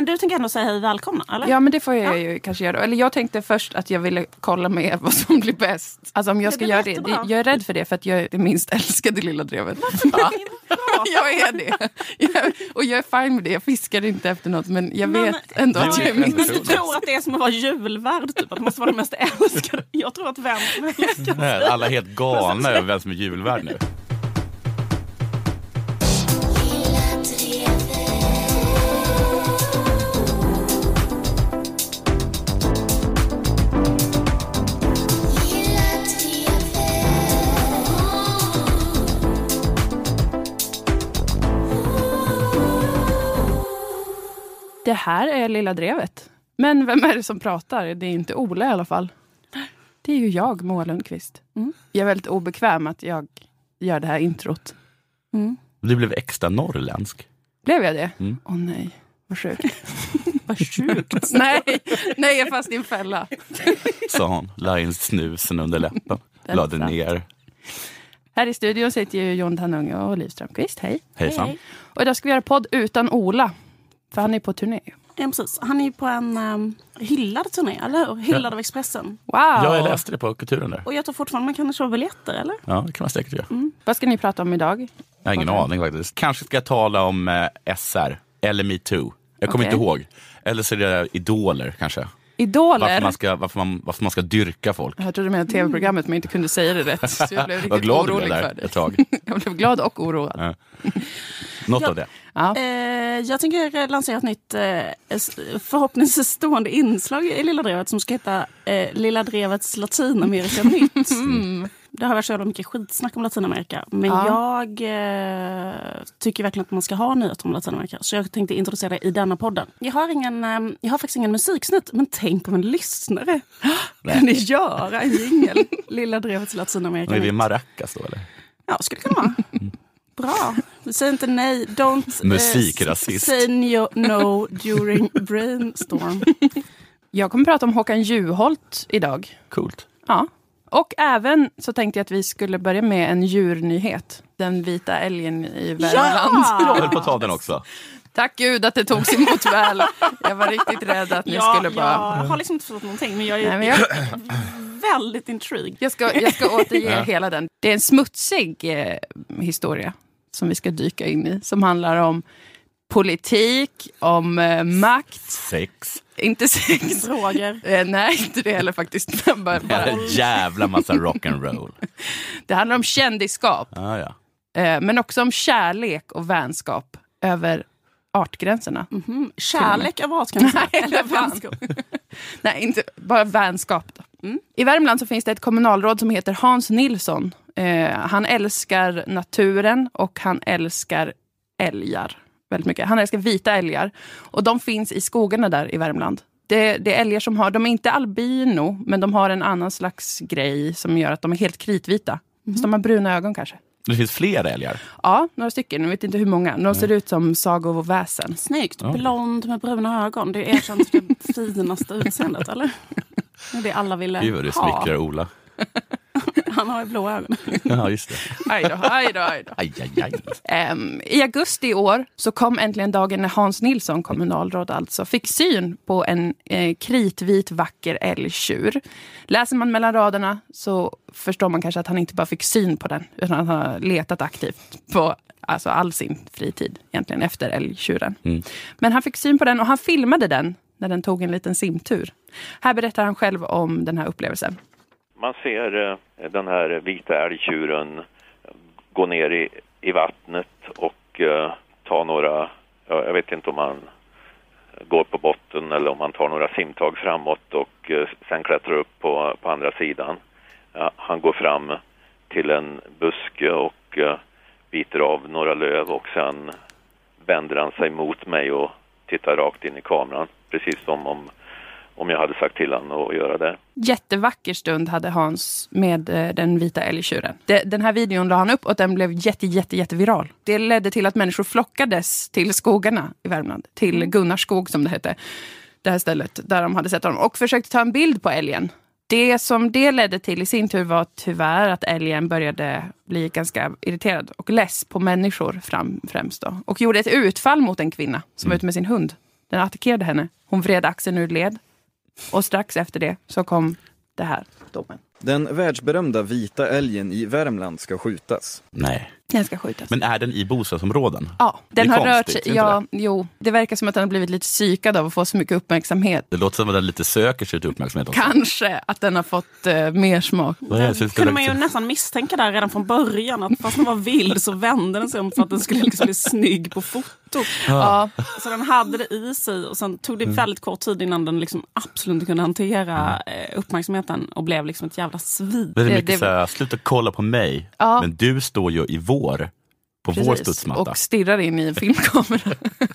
Men du tänker ändå säga hej välkomna, eller? Ja, men det får jag ju kanske göra. Eller jag tänkte först att jag ville kolla med er vad som blir bäst. Alltså om jag Det ska blir göra det. jättebra. det. Jag är rädd för det för att jag är det minst älskade lilla drevet. Ja. jag är det. Jag, och jag är fine med det. Jag fiskar inte efter något men jag Men- vet ändå att jag är minst Men du tror att det är som att vara julvärd, typ, att det måste vara den mest älskade. Jag tror att vem som helst kan Nej, Alla är helt galna över vem som är julvärd nu. Det här är Lilla Drevet. Men vem är det som pratar? Det är inte Ola i alla fall. Det är ju jag, Moa Lundqvist. Mm. Jag är väldigt obekväm att jag gör det här introt. Du blev extra norrländsk. Blev jag det? Åh Mm. nej, vad sjukt. Vad sjukt. nej, nej, jag fast i en fälla. Sa hon, la in snusen under läppen. Lade ner. Här i studion sitter ju Jon Tanunge och Liv Strömquist. Hej. Hejsan. Hej, Och idag ska vi göra podd utan Ola. För han är på turné. Ja, precis. Han är på en um, hyllad turné, eller hur? Hyllad av Expressen. Wow! Ja, jag läste det på Kulturen där. Och jag tror fortfarande man kan köpa biljetter, eller? Ja, det kan man säkert göra. Vad ska ni prata om idag? Jag har ingen Okej. aning faktiskt. Kanske ska jag tala om eh, SR eller metoo. Jag kommer Okej. inte ihåg. Eller så är det idoler kanske. Idoler? Varför man, ska, varför, man, varför man ska dyrka folk. Jag trodde du menade tv-programmet men inte kunde säga det rätt. Så jag blev Jag riktigt glad orolig för det. ett tag. Jag blev glad och oroad. Ja. Något Ja. av det. Ja. Eh, jag tänker lansera ett nytt, eh, förhoppningsvis stående inslag i Lilla Drevet som ska heta eh, Lilla Drevets Latinamerika-nytt. Det har varit så jävla mycket skitsnack om Latinamerika. Men Ja. jag eh, tycker verkligen att man ska ha nyheter om Latinamerika. Så jag tänkte introducera det i denna podden. Jag har, ingen, eh, jag har faktiskt ingen musiksnutt, men tänk om en lyssnare kunde göra en jingel. Lilla Drevets Men är det maracas då eller? Ja, skulle kunna vara. Bra. Säg inte nej. Don't Musikrasist. say no, no during brainstorm. Jag kommer prata om Håkan Juholt idag. Coolt. Ja. Och även så tänkte jag att vi skulle börja med en djurnyhet. Den vita älgen i Värmland. Jag höll på att ta den också. Tack gud att det togs emot väl. Jag var riktigt rädd att ni Ja, skulle bara... Jag har liksom inte förstått någonting, men jag är Nej, men jag, väldigt intrigued. jag, ska, jag ska återge Ja. hela den. Det är en smutsig eh, historia som vi ska dyka in i. Som handlar om politik, om eh, makt, Sex. Inte sex. Droger. Eh, nej, inte det heller faktiskt. Bara, bara. En jävla massa rock'n'roll. Det handlar om kändisskap. Ah, ja. Eh, men också om kärlek och vänskap över artgränserna. Mm. Kärlek av art kan man säga. Nej, Eller vänskap. Nej, inte bara vänskap. Då. I Värmland så finns det ett kommunalråd som heter Hans Nilsson. Eh, han älskar naturen och han älskar älgar väldigt mycket. Han älskar vita älgar. Och de finns i skogarna där i Värmland. Det, det är älgar som har, de är inte albino, men de har en annan slags grej som gör att de är helt kritvita. Så de har bruna ögon kanske. Det finns fler älgar. Ja, några stycken. Jag vet inte hur många. De ser ut som sagoväsen. Snyggt. Ja. Blond med bruna ögon. Det är erkänt det finaste utseendet, eller? Det är det alla ville Gud vad du ha. smickrar Ola. Han har ju blå ögon. Ja, just det. Aj då, aj då, aj då. Aj, aj, aj. Ehm, I augusti i år så kom äntligen dagen när Hans Nilsson, kommunalråd alltså, fick syn på en eh, kritvit vacker älgtjur. Läser man mellan raderna så förstår man kanske att han inte bara fick syn på den, utan han har letat aktivt på alltså all sin fritid egentligen efter älgtjuren. Mm. Men han fick syn på den och han filmade den när den tog en liten simtur. Här berättar han själv om den här upplevelsen. Man ser eh, den här vita älgtjuren gå ner i, i vattnet och eh, ta några, ja, jag vet inte om han går på botten eller om han tar några simtag framåt och eh, sen klättrar upp på, på andra sidan. Han går fram till en buske och biter av några löv och sen vänder han sig mot mig och tittar rakt in i kameran. Precis som om, om jag hade sagt till honom att göra det. jättevacker stund hade Hans med eh, den vita älgtjuren. Den här videon la han upp och den blev jätte, jätte, jätteviral. Det ledde till att människor flockades till skogarna i Värmland. Till Gunnarskog som det hette. Det här stället där de hade sett honom. Och försökte ta en bild på älgen. Det som det ledde till i sin tur var tyvärr att älgen började bli ganska irriterad och less på människor fram, främst. Då. Och gjorde ett utfall mot en kvinna som var ute med sin hund. Den attackerade henne. Hon vred axeln ur led. Och strax efter det så kom det här domen. Den världsberömda vita älgen i Värmland ska skjutas. Nej. Den ska skjutas. Men är den i bostadsområden? ja, den Det har rört sig. Ja, jo, det verkar som att den har blivit lite psykad av att få så mycket uppmärksamhet. Det låter som att den lite söker sig till uppmärksamhet också. Kanske att den har fått eh, mer smak. Vad är det Det kunde man ju liksom- nästan misstänka där redan från början. Att fast den var vild så vände den sig om för att den skulle liksom bli snygg på foto. Ja, Så den hade det i sig och sen tog det väldigt kort tid innan den liksom absolut inte kunde hantera eh, uppmärksamheten och blev liksom ett jävla svin. Det är Det- mycket det- så här, sluta kolla på mig. Ja. Men du står ju i vår, på vår precis. studsmatta. Och stirrar in i en filmkamera.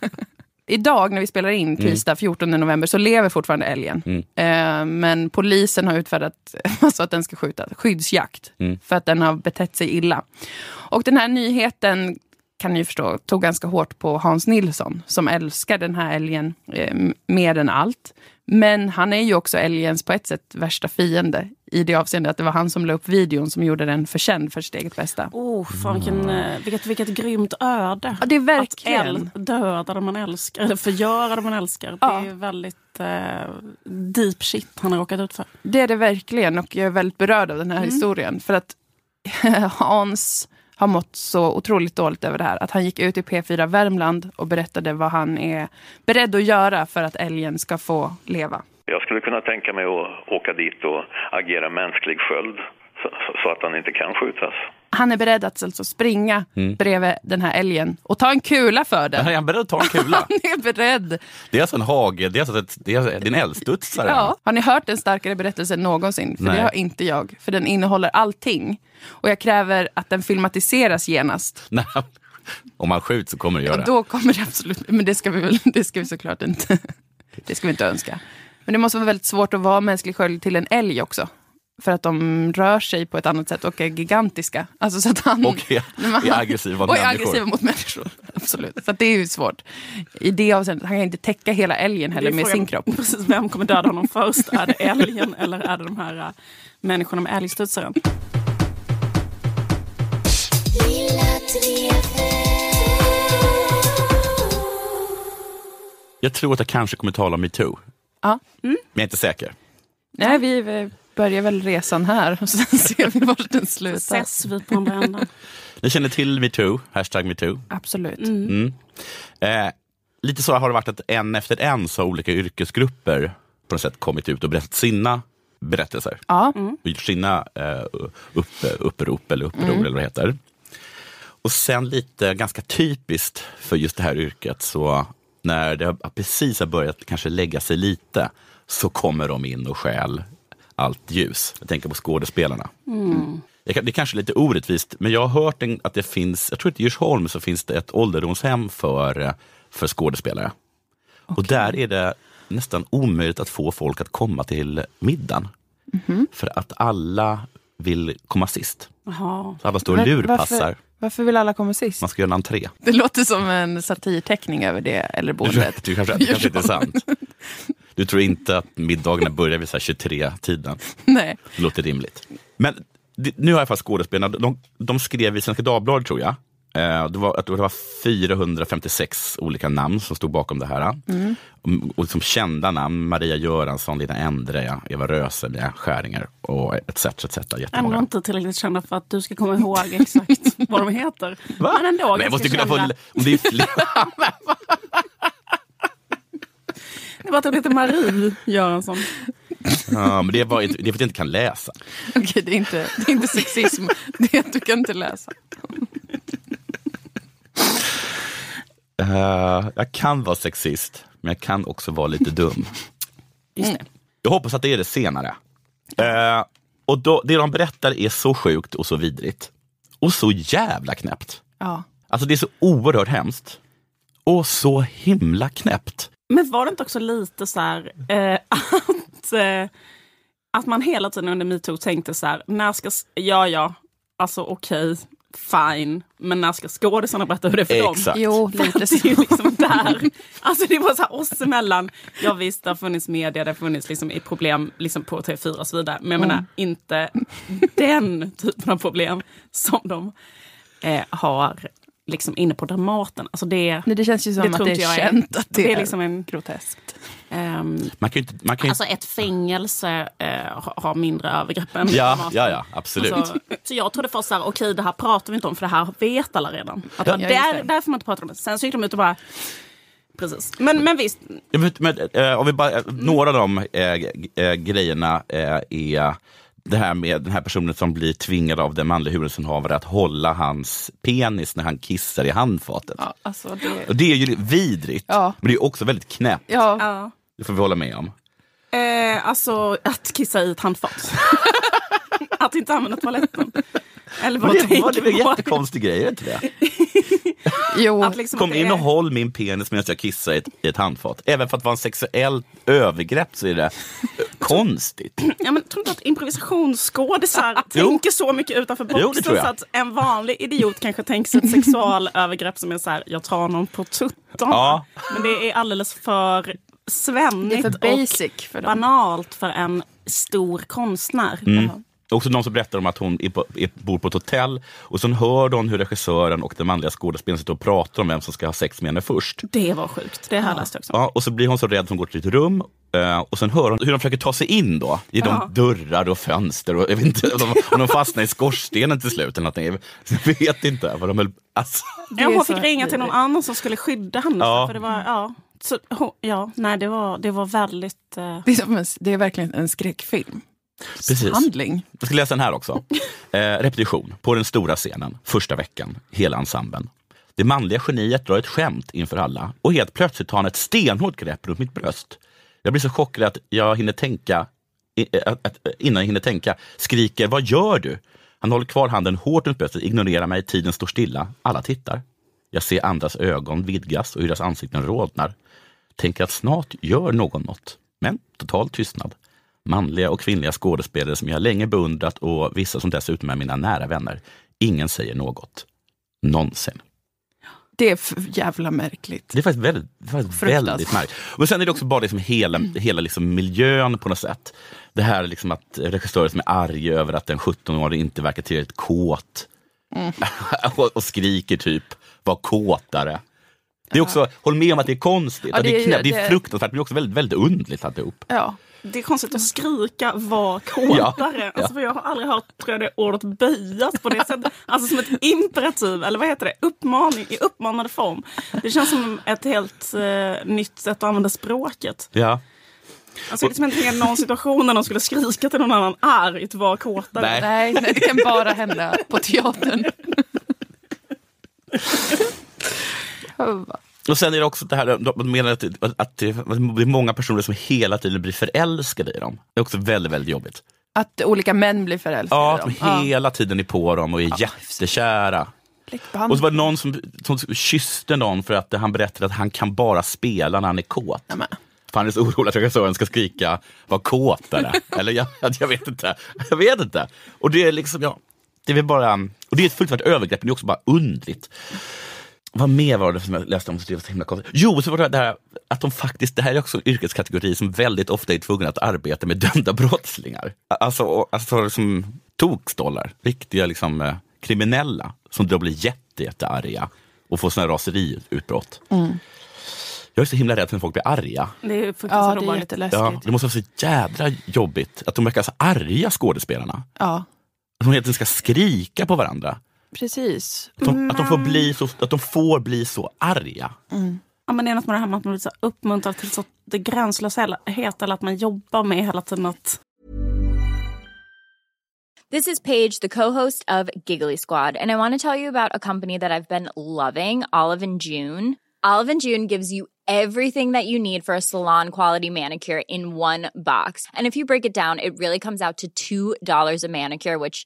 Idag när vi spelar in tisdag 14 november så lever fortfarande älgen. Mm. Eh, men polisen har utfärdat alltså att den ska skjutas, skyddsjakt. Mm. För att den har betett sig illa. Och den här nyheten kan ni förstå, tog ganska hårt på Hans Nilsson som älskar den här älgen eh, mer än allt. Men han är ju också älgens på ett sätt värsta fiende i det avseendet att det var han som la upp videon som gjorde den förkänd för sitt eget bästa. Oh, fan, vilken, eh, vilket, vilket grymt öde. Ja, det är Att verkligen. äl, döda det man älskar, eller förgöra det man älskar. Ja. Det är väldigt eh, deep shit han har råkat ut för. Det är det verkligen och jag är väldigt berörd av den här historien. För att Hans har mått så otroligt dåligt över det här. Att han gick ut i P4 Värmland och berättade vad han är beredd att göra för att älgen ska få leva. Jag skulle kunna tänka mig att åka dit och agera mänsklig sköld så, så att han inte kan skjutas. Han är beredd att alltså springa Mm. bredvid den här älgen och ta en kula för Men den. är han beredd att ta en kula? Han är beredd. Det är alltså en hage, det är, alltså ett, det är, en älgstudsare. Ja. Har ni hört en starkare berättelse än någonsin? För Nej. det har inte jag. För den innehåller allting. Och jag kräver att den filmatiseras genast. Nej, Om han skjuts så kommer det göra det. då kommer det absolut, men det ska vi väl, det ska vi såklart inte, det ska vi inte önska. Men det måste vara väldigt svårt att vara mänsklig sköld till en älg också. För att de rör sig på ett annat sätt och är gigantiska. Alltså så att han, Och är, man- är aggressiva mot och är människor. aggressiva mot människor. Absolut. Så att det är ju svårt. I det avseendet, han kan inte täcka hela älgen heller med frågan- sin kropp. Precis, vem kommer döda honom först? Är det älgen eller är det de här uh, människorna med älgstudsaren? Jag tror att jag kanske kommer tala om metoo. Ja. Men jag är inte säker. Nej, vi eh, börjar väl resan här och sen ser vi var den slutar. Ses vi på andra änden? Ni känner till metoo, hashtag metoo. Absolut. Mm. Eh, lite så har det varit att en efter en så har olika yrkesgrupper på något sätt kommit ut och berättat sina berättelser. Ja. Och gjort sina eh, upp, upprop eller uppror eller vad det heter. Och sen lite ganska typiskt för just det här yrket så när det har- precis har börjat kanske lägga sig lite så kommer de in och stjäl allt ljus. Jag tänker på skådespelarna. Jag kan- Det är kanske är lite orättvist, men jag har hört en, att det finns, jag tror att i Djursholm så finns det ett ålderdomshem för, för skådespelare. Och där är det nästan omöjligt att få folk att komma till middagen. För att alla vill komma sist. Jaha. Så alla står och lurpassar. Varför, varför vill alla komma sist? Man ska göra en entré. Det låter som en satirteckning över det äldreboendet. Du kanske, det kanske inte är sant. Du tror inte att middagarna börjar vid 23-tiden. Nej. Det låter rimligt. Men nu har jag fast skådespelarna, de, de skrev i Svenska Dagbladet tror jag. Eh, det, var, det var 456 olika namn som stod bakom det här. Mm. Och, och kända namn, Maria Göransson, Lina Endre, Eva Röse, Mia Skäringer och etc. etc. Ändå Jättemånga. inte tillräckligt kända för att du ska komma ihåg exakt vad de heter. Va? Men ändå Men jag måste kunna få, om det är fler. Var att hon heter Marie Göransson. ja, men det, var, inte- det är för att jag inte kan läsa. Okej, det är, inte, det är inte sexism. Det är att du kan inte läsa. Eh, jag kan vara sexist, men jag kan också vara lite dum. Just det. Jag hoppas att det är det senare. Eh, och då, det de berättar är så sjukt och så vidrigt. Och så jävla knäppt. Ja. Alltså det är så oerhört hemskt. Och så himla knäppt. Men var det inte också lite så här eh, att, eh, att man hela tiden under metoo tänkte så här, när ska, ja ja, alltså okej, fine, men när ska skådisarna berätta hur det är för dem? Exakt. Jo, För lite det är så. ju liksom där. Alltså det var så här oss emellan. Ja visst, det har funnits media, det har funnits liksom i problem liksom på TV4 och så vidare. Men jag menar inte den typen av problem som de eh, har liksom inne på Dramaten. Alltså det, Nej, det känns ju som Det att tror det är jag är- känt att det, det är är liksom en- groteskt. ehm, Man kan inte, man kan ju alltså ett fängelse eh, har- mindre övergrepp än Ja, Dramaten. ja, ja, absolut. Alltså, så jag trodde först så här, okej det här pratar vi inte om för det här vet alla redan. Att Ja. det är därför man inte pratar om det. Sen så gick de ut och bara, precis. Men, men visst, vet, men, eh, om vi bara, eh, några av de eh, eh, grejerna eh, är det här med den här personen som blir tvingad av den manliga huvudrollsinnehavaren att hålla hans penis när han kissar i handfatet. Ja, alltså det... Och det är ju vidrigt, Ja. men det är också väldigt knäppt. Ja, ja. Det får vi hålla med om. Eh, alltså att kissa i ett handfat. att inte använda toaletten. Eller vad Var det, var tänker det väl du en jättekonstig grej? Är det inte det? jo. Att liksom Kom in och håll min penis medan jag kissar i ett, i ett handfat. Även för att vara en sexuell övergrepp så är det konstigt. Ja, men, tror du inte att improvisationsskådisar Jo. tänker så mycket utanför Jo, boxen jag. så att en vanlig idiot kanske tänker sig ett sexualövergrepp som är så här, jag tar någon på tuttarna. Ja. Men det är alldeles för svennigt för och basic för dem. banalt för en stor konstnär. Mm. Också någon som berättar om att hon är på, är, bor på ett hotell och så hör hon hur regissören och den manliga skådespelaren sitter och pratar om vem som ska ha sex med henne först. Det var sjukt. Det har jag läst också. Ja, och så blir hon så rädd hon går till ett rum eh, och sen hör hon hur de försöker ta sig in då. Genom Ja. dörrar och fönster och jag vet inte om de, de fastnar i skorstenen till slut eller någonting. Jag vet inte vad de höll... Alltså, Ja, hon fick ringa till någon annan som skulle skydda henne. Ja. För det var, ja. Så, hon, ja, nej, det var, det var väldigt... Eh, Det är, en, det är verkligen en skräckfilm. Precis. Handling. Jag ska läsa den här också. Eh, repetition på den stora scenen, första veckan, hela ensemblen. Det manliga geniet drar ett skämt inför alla och helt plötsligt tar han ett stenhårt grepp runt mitt bröst. Jag blir så chockad att jag hinner tänka, eh, att, innan jag hinner tänka, skriker Vad gör du? Han håller kvar handen hårt runt bröstet, ignorerar mig, tiden står stilla. Alla tittar. Jag ser andras ögon vidgas och hur deras ansikten rodnar. Tänker att snart gör någon något. Men total tystnad. Manliga och kvinnliga skådespelare som jag länge beundrat och vissa som dessutom är mina nära vänner. Ingen säger något. Någonsin. Det är jävla märkligt. Det är faktiskt väldigt, faktiskt väldigt märkligt. Men sen är det också bara liksom hela, hela liksom miljön på något sätt. Det här liksom att regissörer som är arga över att en 17-åring inte verkar tillräckligt kåt. och, och skriker typ, var kåtare. Det är också, håll med om att det är konstigt. Ja, det, är knä, det är fruktansvärt men det är också väldigt, väldigt underligt alltihop. Ja. Det är konstigt att skrika var kåtare. Alltså, för jag har aldrig hört tror jag, det ordet böjas på det sättet. Alltså som ett imperativ, eller vad heter det? Uppmaning i uppmanande form. Det känns som ett helt eh, nytt sätt att använda språket. Ja. Alltså, jag kan liksom inte någon situation när någon skulle skrika till någon annan argt var kåtare. Nej. Nej, nej, det kan bara hända på teatern. Och sen är det också det här, de menar att, att det är många personer som hela tiden blir förälskade i dem. Det är också väldigt, väldigt jobbigt. Att olika män blir förälskade Ja, i att dem. de hela tiden är på dem och är jättekära. Fläckband. Och så var det någon som, som kysste någon för att han berättade att han kan bara spela när han är kåt. Nämen. För han är så orolig att regissören ska skrika var kåtare. Eller jag, jag vet inte. Jag vet inte. Och det är liksom, ja. Det är väl bara, och det är ett fruktansvärt övergrepp, men det är också bara undligt. Vad mer var det som jag läste om som var så himla konstigt? Jo, så var det det här att de faktiskt, det här är också en yrkeskategori som väldigt ofta är tvungna att arbeta med dömda brottslingar. Alltså, alltså som tokstollar, riktiga liksom, eh, kriminella som då blir jätte, jättearga och får såna här raseriutbrott. Jag är så himla rädd för när folk blir arga. Det är Ja, fruktansvärt det är obehagligt. jätteläskigt. Ja, det måste vara så jädra jobbigt att de verkar så arga skådespelarna. Ja, Att de egentligen ska skrika på varandra. Precis. Att de, att de, får, bli så, att de får bli så arga. Ja, men det är något med det här med att man blir så uppmuntrad till så det gränslöshet eller att man jobbar med hela tiden att This is Paige, the co-host of Giggly Squad, and I want to tell you about a company that I've been loving, Olive and June. Olive and June gives you everything that you need for a salon quality manicure in one box. And if you break it down, it really comes out to $2 a manicure, which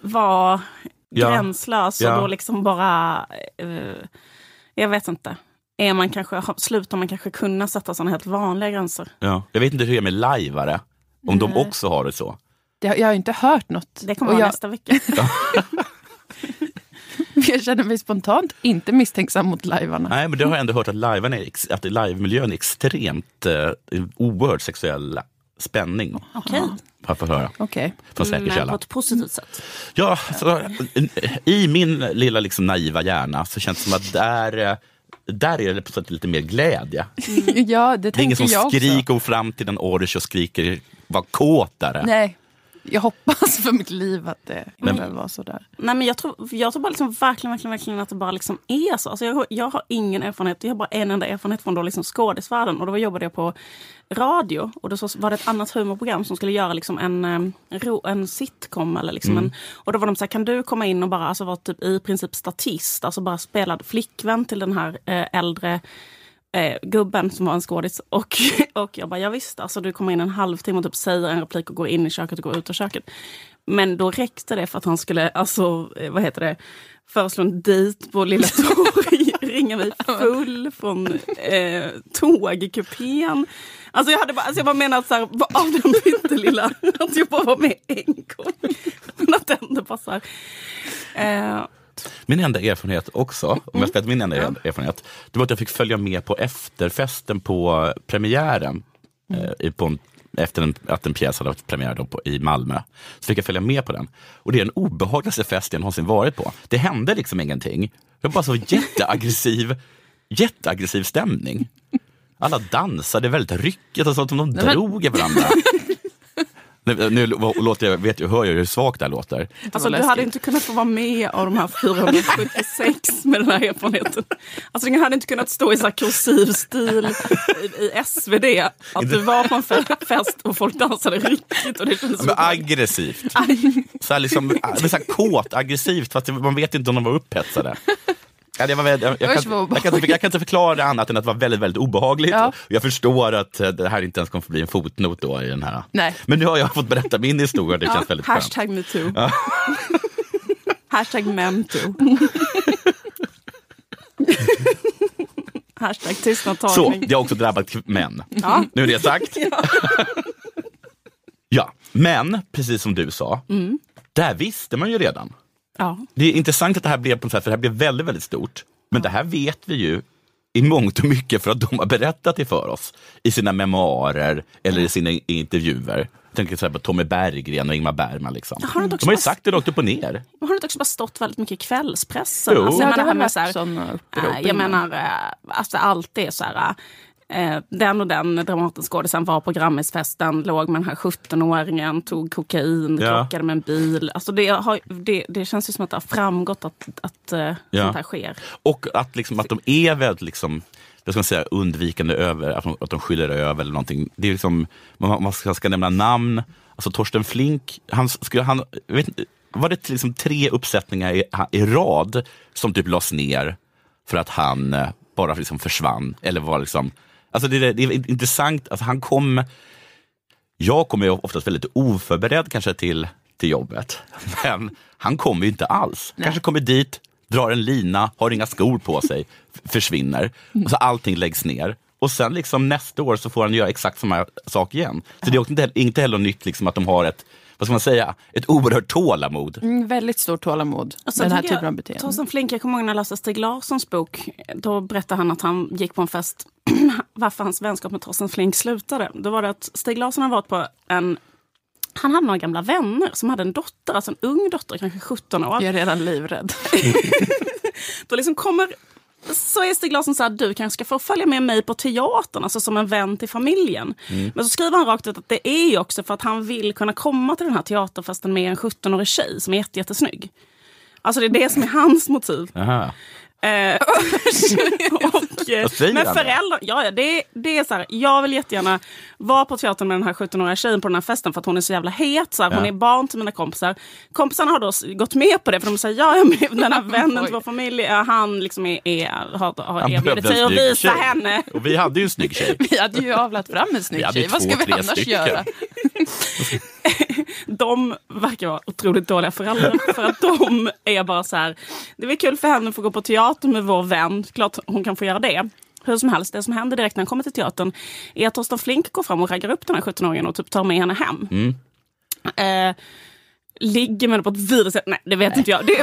Vara Ja. gränslös Ja. och då liksom bara, eh, jag vet inte. Är man kanske, slutar man kanske kunna sätta sådana helt vanliga gränser? Ja. Jag vet inte hur det är med lajvare, om de också har det så. Det, jag har inte hört något. Det kommer Och vara jag, nästa vecka. jag känner mig spontant inte misstänksam mot lajvarna. Nej, men det har jag ändå hört att, liven är, att livemiljön är extremt eh, oerhört sexuell spänning. Okej, Har jag höra Okej. från säker men på källa. ett positivt sätt. Ja, så, I min lilla liksom naiva hjärna så känns det som att där, eh, där är det på sätt lite mer glädje. Ja, det Det är ingen som jag också. skriker fram till en orch och skriker var kåtare. Nej, jag hoppas för mitt liv att det Men- inte var sådär. Nej, men jag, tror, jag tror bara liksom verkligen, verkligen, verkligen att det bara liksom är så. Alltså jag, har- jag har ingen erfarenhet, jag har bara en enda erfarenhet från då liksom skådisvärlden. Och då jobbade jag på radio och då var det ett annat humorprogram som skulle göra liksom en, eh, en sitcom. Eller liksom en, och då var de så här, kan du komma in och bara alltså, vara typ i princip statist, alltså bara spela flickvän till den här eh, äldre eh, gubben som var en skådis. Och, och jag bara, ja, visst, alltså du kommer in en halvtimme och typ säger en replik och går in i köket och går ut ur köket. Men då räckte det för att han skulle, alltså, eh, vad heter det, föreslå en dejt på Lilla Torg, ringa mig full från eh, tågkupén. Alltså jag, hade bara, alltså jag bara menar att så här, av den pyttelilla, att jag bara var med en gång. Men att det ändå bara så eh, Min enda erfarenhet också, om Mm. jag ska ta min enda erfarenhet, det var att jag fick följa med på efterfesten på premiären. Mm. Eh, på en, efter en, att en pjäs hade haft premiär då på, i Malmö. Så fick jag följa med på den. Och det är den obehagligaste fest jag någonsin varit på. Det hände liksom ingenting. Det var bara så jätteaggressiv, jätteaggressiv stämning. Alla dansade väldigt ryckigt och så som de Nej, men- drog i varandra. Nu, nu låter jag, vet jag, hör jag hur svagt det här låter. Alltså du hade inte kunnat få vara med av de här 476 med den här erfarenheten. Alltså du hade inte kunnat stå i så här kursiv stil i, i SvD. Att du var på en fe- fest och folk dansade ryckigt och det kändes Men aggressivt. Så här liksom, men så här kåt, aggressivt, fast man vet inte om de var upphetsade. Ja, det var, väldigt- jag, jag, kan, jag, kan, inte- jag kan inte förklara det annat än att det var väldigt, väldigt obehagligt. Ja. Jag förstår att eh, det här inte ens kommer få bli en fotnot då i den här. Nej. Men nu har jag fått berätta min historia, det känns väldigt skönt. Hashtag metoo. Hashtag memtoo. Hashtag Så, tystnadtagning. jag har också drabbat män. Ja. Nu är det sagt. Ja, men precis som du sa, Mm. det här visste man ju redan. Ja. Det är intressant att det här blev på något sätt, för det här blev väldigt, väldigt stort. Men det här vet vi ju i mångt och mycket för att de har berättat det för oss i sina memoarer eller i sina intervjuer. Jag tänker så här på Tommy Berggren och Ingmar Bergman. Liksom. Har De har ju bara- sagt det rakt upp och ner. Har det inte också bara stått väldigt mycket i kvällspressen? Jo. Alltså, Ja, jag det menar, har här med varit sådana upprop Eh, Jag innan. menar, eh, alltså allt är så här... eh, Den och den Dramatenskådisen var på Grammisfesten, låg med den här 17-åringen, tog kokain, Ja. krockade med en bil. Alltså det, har, det, det känns ju som att det har framgått att, att eh, Ja. sånt här sker. Och att, liksom, att de är väldigt liksom, vad ska man säga, undvikande över, att de, att de skyller över eller någonting. Det är liksom, man, man ska, ska nämna namn. Alltså Torsten Flink, han, skulle, han, vet, var det liksom tre uppsättningar i, i rad som typ lades ner för att han eh, bara liksom försvann? Eller var liksom, alltså det, är- det är intressant, alltså han kom, jag kommer ju oftast väldigt oförberedd kanske till, till jobbet. Men han kommer ju inte alls. Kanske kommer dit, drar en lina, har inga skor på sig, försvinner. Och så allting läggs ner. Och sen liksom nästa år så får han göra exakt samma sak igen. Så det är inte, inte heller nytt liksom att de har ett, vad ska man säga, ett oerhört tålamod. Mm, väldigt stort tålamod sen med den här typen av jag, beteende. Torsten Flink, jag kommer ihåg när jag läste Stig Larssons bok. Då berättade han att han gick på en fest, varför hans vänskap med Torsten Flink slutade. Då var det att Stig Larsson hade varit på en han hade några gamla vänner som hade en dotter, alltså en ung dotter, kanske 17 år. Jag är redan livrädd. Då liksom kommer, så är Stig Larsson så här, du kanske ska få följa med mig på teatern, alltså som en vän till familjen. Men så skriver han rakt ut att det är ju också för att han vill kunna komma till den här teaterfesten med en 17-årig tjej som är jätte, jättesnygg. Alltså det är det som är hans motiv. Aha. Eh, och, eh, Vad säger men föräldrar, ja, det, det är så här, jag vill jättegärna vara på teatern med den här 17-åriga tjejen på den här festen för att hon är så jävla het. Så här, Hon Ja. är barn till mina kompisar. Kompisarna har då gått med på det för de säger ja, men den här vännen till vår familj, ja, han liksom är, är, har, har erbjudit sig att visa tjej. henne. Och vi hade ju en snygg tjej. Vi hade ju avlat fram en snygg tjej. Vad ska vi annars stycken. göra? De verkar vara otroligt dåliga föräldrar. För att de är bara så här, det är kul för henne att få gå på teater med vår vän. Klart hon kan få göra det. Hur som helst, det som händer direkt när han kommer till teatern är att Torsten Flink går fram och raggar upp den här 17-åringen och typ tar med henne hem. Mm. Eh, ligger med henne på ett vidrigt sätt. Nej, det vet inte jag.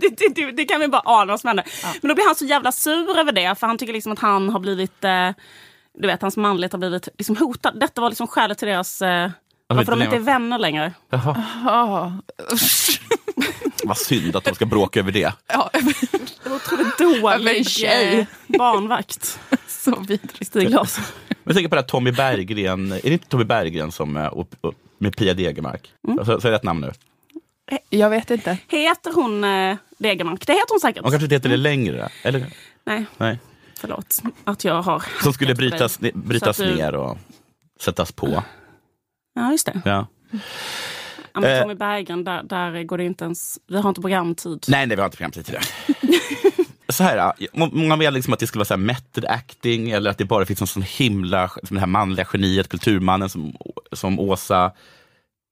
Det, det, det, det, kan vi bara ana vad som händer. Men då blir han så jävla sur över det, för han tycker liksom att han har blivit eh, du vet, hans manlighet har blivit liksom hotad. Detta var liksom skälet till deras... Eh, varför de inte är vänner längre. Jaha, Ja, usch. vad synd att de ska bråka över det. Ja, Det var otroligt dålig tjej. eh, barnvakt. så vidrigt. Stig Larsson. Jag tänker på det här Tommy Berggren, är det inte Tommy Berggren som, eh, och, och, med Pia Degermark? Mm. Så, så är det rätt namn nu? Jag vet inte. Heter hon eh, Degermark? Det heter hon säkert. Hon kanske inte heter det längre? Eller? Nej, Nej. förlåt att jag har... Som skulle brytas, brytas ner och sättas på. Ja, just det. Ja. Ja, men Eh. Tommy Berggren, där, där går det inte ens... Vi har inte programtid. Nej, nej, vi har inte programtid till det. så här, många menar liksom att det skulle vara så här method acting eller att det bara finns en sån himla, som det här manliga geniet, kulturmannen som, som Åsa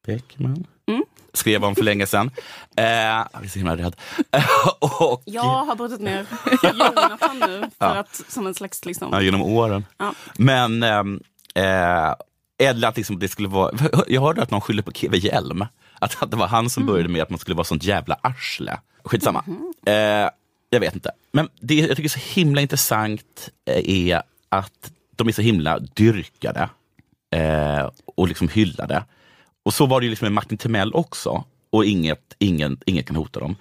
Beckman Mm. skrev om för länge sedan. Eh, jag är så himla rädd. och, Jag har brutit ner Jonathan nu för Ja. att, som en slags... Liksom, ja, genom åren. Ja. Men ehm, eh, eller att liksom det skulle vara, jag hörde att någon skyller på Keve Hjelm. Att, att det var han som började med att man skulle vara sånt jävla arsle. Skitsamma. Eh, jag vet inte. Men det jag tycker är så himla intressant eh, är att de är så himla dyrkade eh, och liksom hyllade. Och så var det ju liksom med Martin Timell också. Och inget, ingen, inget kan hota dem.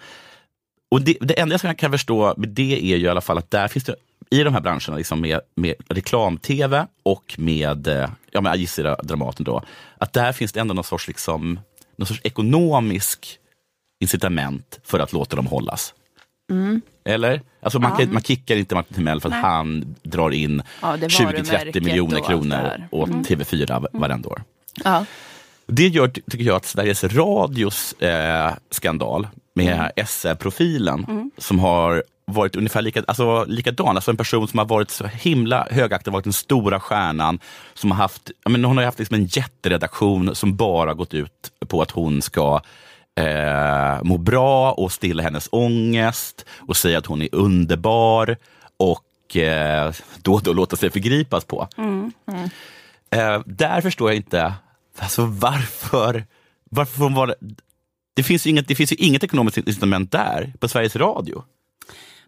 Och det, det enda som jag kan förstå med det är ju i alla fall att där finns det i de här branscherna liksom med, med reklam-tv och med, eh, ja, med gissar Dramaten då, att där finns det ändå någon sorts, liksom, någon sorts ekonomisk incitament för att låta dem hållas. Eller? Alltså man, kan, man kickar inte Martin Timell för att han drar in Ja, det 20-30 varumärket miljoner kronor åt TV4 varenda år. Ja. Det gör, tycker jag, att Sveriges Radios eh, skandal med SR-profilen som har varit ungefär lika, alltså, likadan. Alltså en person som har varit så himla högaktig, varit den stora stjärnan. Som har haft, jag menar, hon har haft liksom en jätteredaktion som bara gått ut på att hon ska eh, må bra och stilla hennes ångest och säga att hon är underbar och eh, då och då låta sig förgripas på. Eh, där förstår jag inte alltså, varför, varför får hon vara... Det finns, ju inget, det finns ju inget ekonomiskt incitament där, på Sveriges Radio.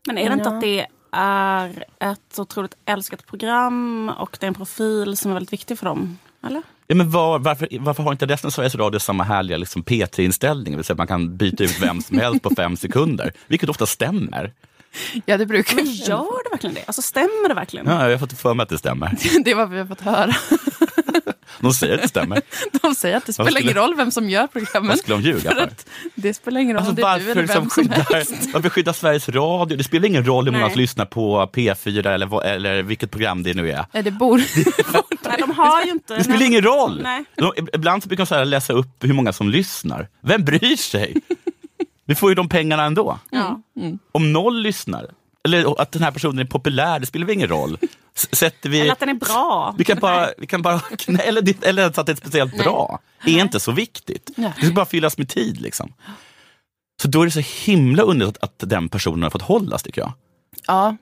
Men är det inte Ja. att det är ett otroligt älskat program och det är en profil som är väldigt viktig för dem? Eller? Ja, men var, varför, varför har inte resten av Sveriges Radio samma härliga liksom, P3-inställning? Det vill säga att man kan byta ut vem som helst på fem sekunder, vilket ofta stämmer. ja, det brukar Men gör det verkligen det? Alltså stämmer det verkligen? Ja, jag har fått för mig att det stämmer. Det är vad vi har fått höra. De säger att det stämmer. De säger att det spelar skulle- ingen roll vem som gör programmen. Vad skulle de ljuga För det spelar ingen roll Alltså, om det är du varför, eller vem liksom som skyddar, helst. varför skyddar Sveriges Radio? Det spelar ingen roll hur många Nej. som lyssnar på P4 eller, eller vilket program det nu är. Ja, det bor... Nej, de har ju inte... Det spelar ingen roll! Nej. De, ibland så brukar de så här läsa upp hur många som lyssnar. Vem bryr sig? Vi får ju de pengarna ändå. Ja. Om noll lyssnar, eller att den här personen är populär, det spelar väl ingen roll. Sätter vi... Eller att den är bra. Vi kan bara, vi kan bara knä, eller, det- eller att det är speciellt bra. är inte så viktigt. Nej. Det ska bara fyllas med tid. Liksom. Så då är det så himla underligt att, att den personen har fått hållas tycker jag. Ja,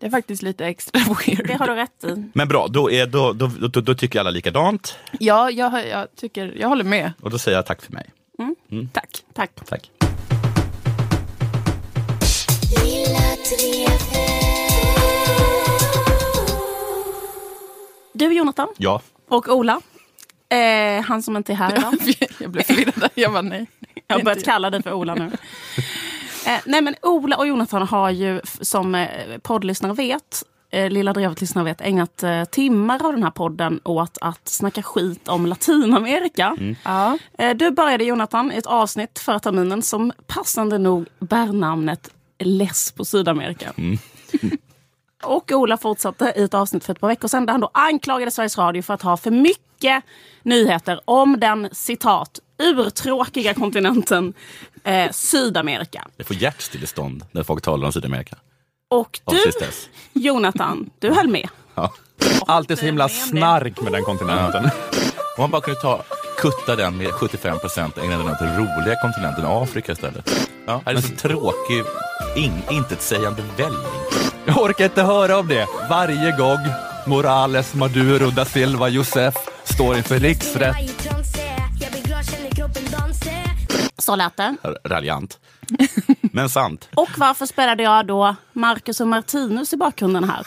det är faktiskt lite extra weird. Det har du rätt i. Men bra, då, är, då, då, då, då tycker alla likadant. Ja, jag, jag, tycker, jag håller med. Och då säger jag tack för mig. Tack. Tack. Tack. Du Jonathan Ja. och Ola. Eh, han som inte är här idag. Jag blev förvirrad. Jag var nej. Jag har börjat kalla dig för Ola nu. Eh, nej men Ola och Jonathan har ju, som eh, poddlyssnare vet, eh, Lilla Drevet-lyssnare vet, ägnat eh, timmar av den här podden åt att snacka skit om Latinamerika. Ja. Eh, du började Jonathan i ett avsnitt förra terminen som passande nog bär namnet Less på Sydamerika. Och Ola fortsatte i ett avsnitt för ett par veckor sedan där han då anklagade Sveriges Radio för att ha för mycket nyheter om den citat urtråkiga kontinenten eh, Sydamerika. Jag får hjärtstillestånd när folk talar om Sydamerika. Och du. Jonathan, du höll med. Ja. Allt är så himla snark med den kontinenten. Om man bara kunde ta kutta den med 75 procent och ägna den åt den roliga kontinenten Afrika istället. Ja, det är så tråkig, in, intetsägande väljning. Jag orkar inte höra om det. Varje gång Morales, Maduro, da Silva, Josef står inför riksrätt. Så lät det. Raljant. Men sant. Och varför spelade jag då Marcus och Martinus i bakgrunden här?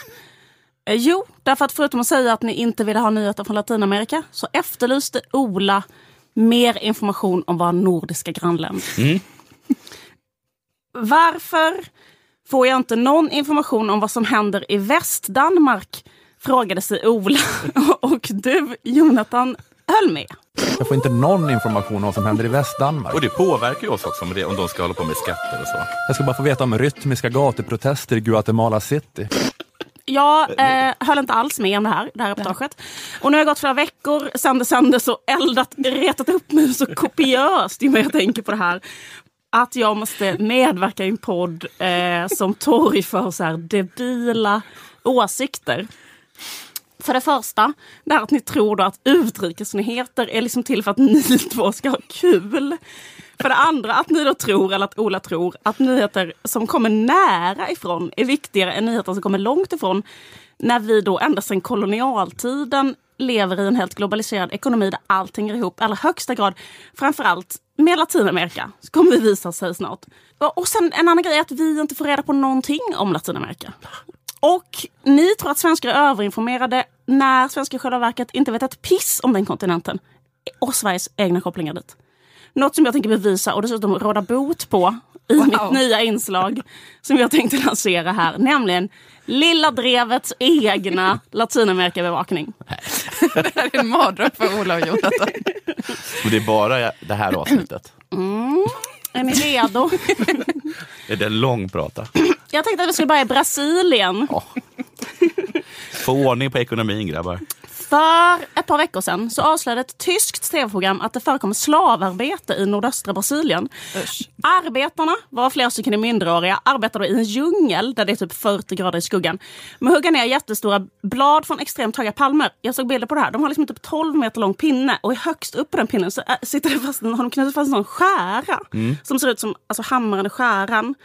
Eh, Jo, därför att förutom att säga att ni inte ville ha nyheter från Latinamerika så efterlyste Ola mer information om våra nordiska grannländer. Varför får jag inte någon information om vad som händer i Västdanmark? Frågade sig Ola. Och du, Jonathan, höll med. Jag får inte någon information om vad som händer i Västdanmark. Och det påverkar ju oss också om, det, om de ska hålla på med skatter och så. Jag ska bara få veta om rytmiska gatuprotester i Guatemala City. Jag eh, höll inte alls med om det här, det här reportaget. Och nu har det gått flera veckor sedan det sändes och eldat, retat upp mig så kopiöst ju mer jag tänker på det här. Att jag måste medverka i en podd eh, som torgför så här debila åsikter. För det första, det här att ni tror då att utrikesnyheter är liksom till för att ni två ska ha kul. För det andra, att ni då tror, eller att Ola tror, att nyheter som kommer nära ifrån är viktigare än nyheter som kommer långt ifrån. När vi då ända sedan kolonialtiden lever i en helt globaliserad ekonomi där allting är ihop, i allra högsta grad. Framförallt med Latinamerika, så kommer vi visa sig snart. Och sen en annan grej är att vi inte får reda på någonting om Latinamerika. Och ni tror att svenskar är överinformerade när svenskar i själva verket inte vet ett piss om den kontinenten. Och Sveriges egna kopplingar dit. Något som jag tänker bevisa och dessutom råda bot på i mitt nya inslag som jag tänkte lansera här. Nämligen Lilla Drevets egna Latinamerika-bevakning. Det här är en mardröm för Ola och Jonathan. Och det är bara det här avsnittet. Är ni redo? Är det en lång prata? Jag tänkte att vi skulle börja i Brasilien. Få ordning på ekonomin grabbar. För ett par veckor sedan så avslöjade ett tyskt tv-program att det förekommer slavarbete i nordöstra Brasilien. Arbetarna, var flera stycken arbetar då i en djungel där det är typ 40 grader i skuggan. Att hugga ner jättestora blad från extremt höga palmer. Jag såg bilder på det här. De har liksom typ 12 meter lång pinne och högst upp på den pinnen så äh, sitter det fast, har de knutit fast en sån skära. Som ser ut som alltså, hammaren i skäran.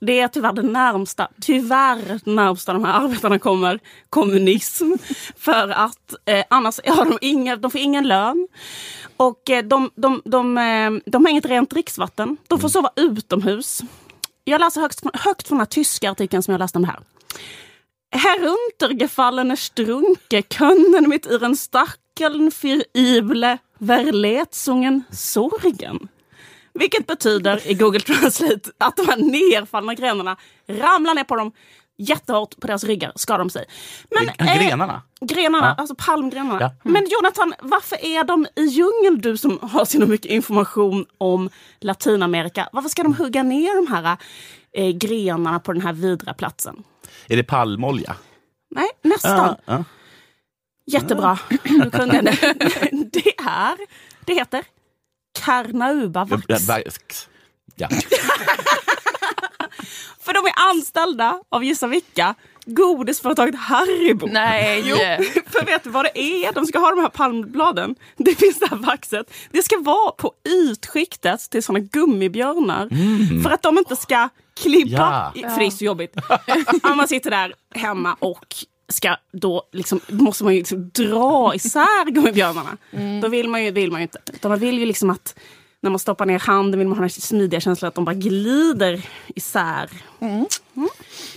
Det är tyvärr det närmsta, tyvärr närmsta de här arbetarna kommer kommunism. För att eh, annars har de, inga, de får ingen lön. Och eh, de, de, de, eh, de har inget rent dricksvatten. De får sova utomhus. Jag läser högt, högt från den här tyska artikeln som jag läste om det här. Heruntergefallene Strunke können mit ihren Stackeln für ible Verletzungen sorgen. Vilket betyder i Google Translate att de här nerfallna grenarna ramlar ner på dem jättehårt på deras ryggar, skadar de sig. Men, eh, grenarna? Grenarna, Ja. alltså palmgrenarna. Ja. Men Jonathan, varför är de i djungeln, du som har så mycket information om Latinamerika? Varför ska de hugga ner de här eh, grenarna på den här vidriga platsen? Är det palmolja? Nej, nästan. Ja. Jättebra. Du kunde det. Det är, det heter Carnauba Ja. Vax. Ja. För de är anställda av gissa vilka? Godisföretaget Haribo. Nej! Jo, för vet du vad det är? De ska ha de här palmbladen. Det finns det här vaxet. Det ska vara på ytskiktet till såna gummibjörnar. För att de inte ska klippa. Ja. är så jobbigt. Om man sitter där hemma och ska då liksom, måste man ju liksom dra isär gummibjörnarna. Då vill man ju, vill man ju inte. Utan man vill ju liksom att när man stoppar ner handen vill man ha den smidiga känslan att de bara glider isär. Mm.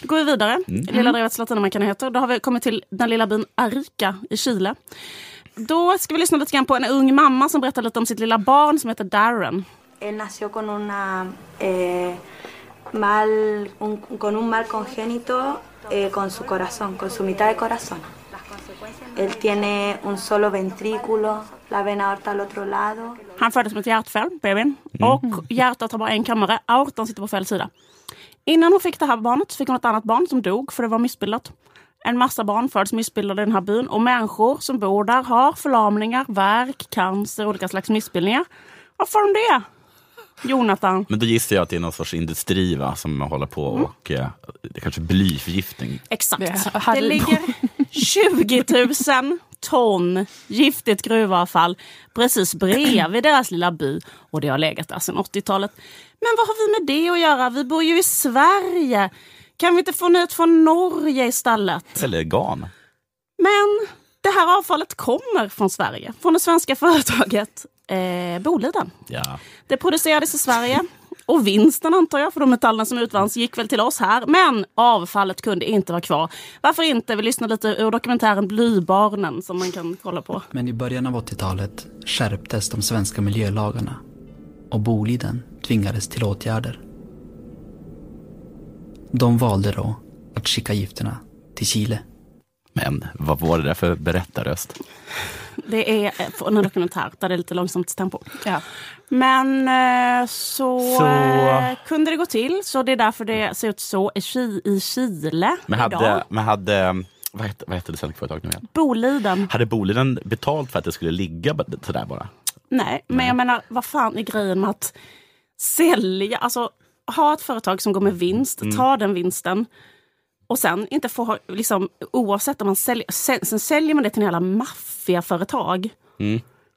Då går vi vidare. Lilla drevets latinamerikanyheter. Då har vi kommit till den lilla byn Arica i Chile. Då ska vi lyssna lite grann på en ung mamma som berättar lite om sitt lilla barn som heter Darren. Él nació con una eh, mal, un- con un mal congénito eh, con su corazón, con su mitad de corazón. Él tiene un solo ventrículo, la vena aorta al otro lado. Han föddes med ett hjärtfel, bebisen. Och hjärtat har bara en kammare. Aortan sitter på fel sida. Innan hon fick det här barnet fick hon ett annat barn som dog för det var missbildat. En massa barn föds missbildade i den här byn och människor som bor där har förlamningar, värk, cancer, olika slags missbildningar. Varför har de det? Jonathan. Men då gissar jag att det är någon sorts industri va, som håller på och eh, det är kanske blyförgiftning. Exakt. Det Det, ligger 20 000 ton giftigt gruvavfall precis bredvid deras lilla by. Och det har legat där sedan 80-talet. Men vad har vi med det att göra? Vi bor ju i Sverige. Kan vi inte få nytt från Norge istället? Eller GAN. Men det här avfallet kommer från Sverige. Från det svenska företaget eh, Boliden. Ja. Det producerades i Sverige. Och vinsten antar jag, för de metallerna som utvanns gick väl till oss här. Men avfallet kunde inte vara kvar. Varför inte? Vi lyssnar lite ur dokumentären Blybarnen som man kan kolla på. Men i början av 80-talet skärptes de svenska miljölagarna och Boliden tvingades till åtgärder. De valde då att skicka gifterna till Chile. Men vad var det där för berättarröst? Det är eh, från en dokumentär där det är lite långsamt tempo. Ja. Men eh, så, Så- eh, kunde det gå till. Så det är därför det ser ut så i Chi- i Chile Men idag. hade, men hade vad hette, vad hette det säljföretaget nu igen? Boliden. Hade Boliden betalt för att det skulle ligga sådär bara? Nej, men jag menar vad fan är grejen med att sälja, alltså ha ett företag som går med vinst, Mm. ta den vinsten och sen inte få, ha- liksom, oavsett om man säljer, sen, sen säljer man det till en jävla maffiaföretag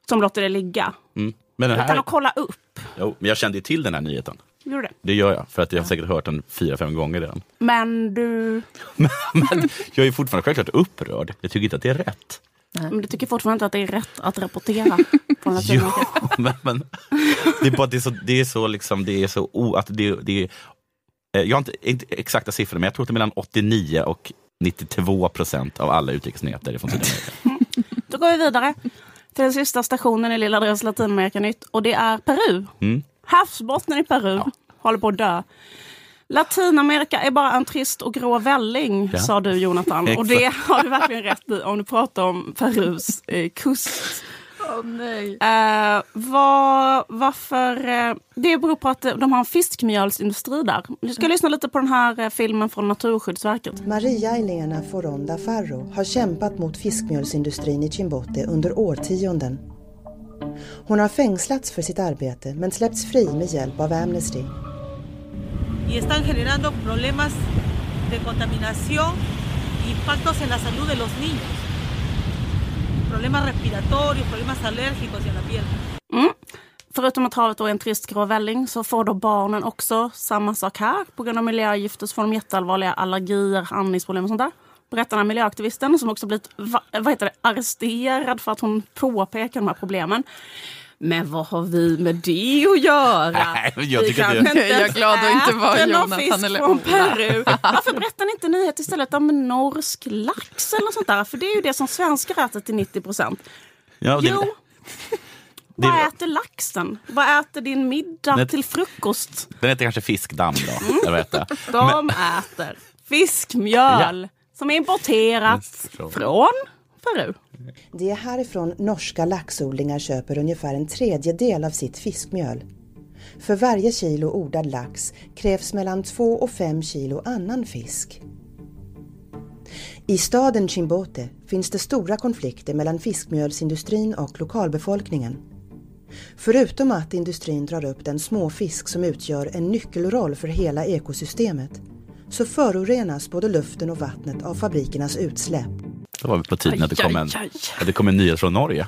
som låter det ligga. Mm. Men den Utan här, att kolla upp. jo, men jag kände ju till den här nyheten. Gjorde det. Det gör jag, för att jag har säkert hört den fyra, fem gånger redan. Men du, Men jag är fortfarande självklart upprörd. Jag tycker inte att det är rätt. men du tycker fortfarande inte att det är rätt att rapportera från Jo, men, men det är bara att det är så, det är så liksom, det är så o, att det, det är, jag har inte, inte exakta siffror, men jag tror att det är mellan 89 och 92 procent av alla utrikesnyheter är från Sydamerika. Då går vi vidare till den sista stationen i Lilla Drews Latinamerika-nytt och det är Peru. Mm. Havsbottnen i Peru håller på att dö. Latinamerika är bara en trist och grå välling, Ja. sa du Jonathan. Och det har du verkligen rätt i om du pratar om Perus eh, kust. Åh nej. Eh, vad, varför? Eh, det beror på att de har en fiskmjölsindustri där. Vi ska lyssna lite på den här eh, filmen från Naturskyddsverket. Maria Elena Foronda Farro har kämpat mot fiskmjölsindustrin i Chimbote under årtionden. Hon har fängslats för sitt arbete men släppts fri med hjälp av Amnesty. y están generando problemas de contaminación impactos en la salud de los niños. Problemas respiratorios, problemas alérgicos en la piel. Mm. Förutom att havet då är en trist grå välling så får då barnen också samma sak här. På grund av miljögifter så får de jätteallvarliga allergier, andningsproblem och sånt där. Berättar den här miljöaktivisten som också blivit va- vad heter det, arresterad för att hon påpekar de här problemen. Men vad har vi med det att göra? Nej, men jag Vi tycker det- inte Jag är glad att inte vara äter Jonathan eller från. Peru. Varför berättar ni inte nyheter istället om norsk lax eller något sånt där? För det är ju det som svenskar äter till 90 procent. Ja, det, Jo, det, vad äter laxen? Vad äter din middag Nej. till frukost? den heter kanske fiskdamm då. Vad heter det? De äter fiskmjöl som är importerat Från- från Peru. Det är härifrån norska laxodlingar köper ungefär en tredjedel av sitt fiskmjöl. För varje kilo odlad lax krävs mellan 2 och 5 kilo annan fisk. I staden Chimbote finns det stora konflikter mellan fiskmjölsindustrin och lokalbefolkningen. Förutom att industrin drar upp den småfisk som utgör en nyckelroll för hela ekosystemet så förorenas både luften och vattnet av fabrikernas utsläpp. Då var vi på tiden att det kom en, aj, aj. att det kom en nyhet från Norge.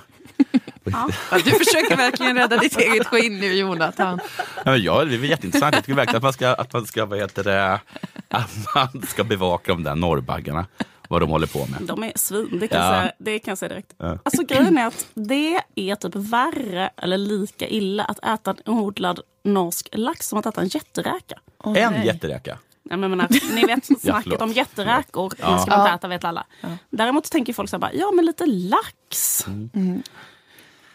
Ja, du försöker verkligen rädda ditt eget skinn nu Jonathan. Ja, men ja, det är jätteintressant. Jag tycker verkligen att man ska, att man ska, vad heter det, att man ska bevaka de där norrbaggarna. Vad de håller på med. De är svin, det kan, Ja. säga, det kan jag säga direkt. Ja. Alltså grejen är att det är typ värre eller lika illa att äta en odlad norsk lax som att äta en jätteräka. en jätteräka. Ja, jag menar, ni vet snacket om jätteräkor. Ja. Ja. ska man inte Ja. äta vet alla. Däremot så tänker folk så här bara, ja men lite lax.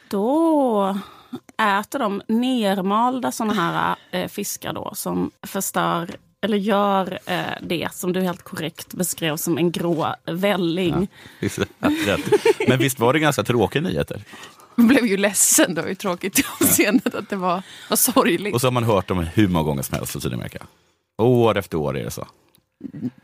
Då äter de nermalda såna här eh, fiskar då som förstör eller gör eh, det som du helt korrekt beskrev som en grå välling. Visst, rätt. Men visst var det ganska tråkiga nyheter? Jag blev ju ledsen, det var ju tråkigt avseendet att det var, var sorgligt. Och så har man hört dem hur många gånger som helst från Sydamerika. År efter år är det så.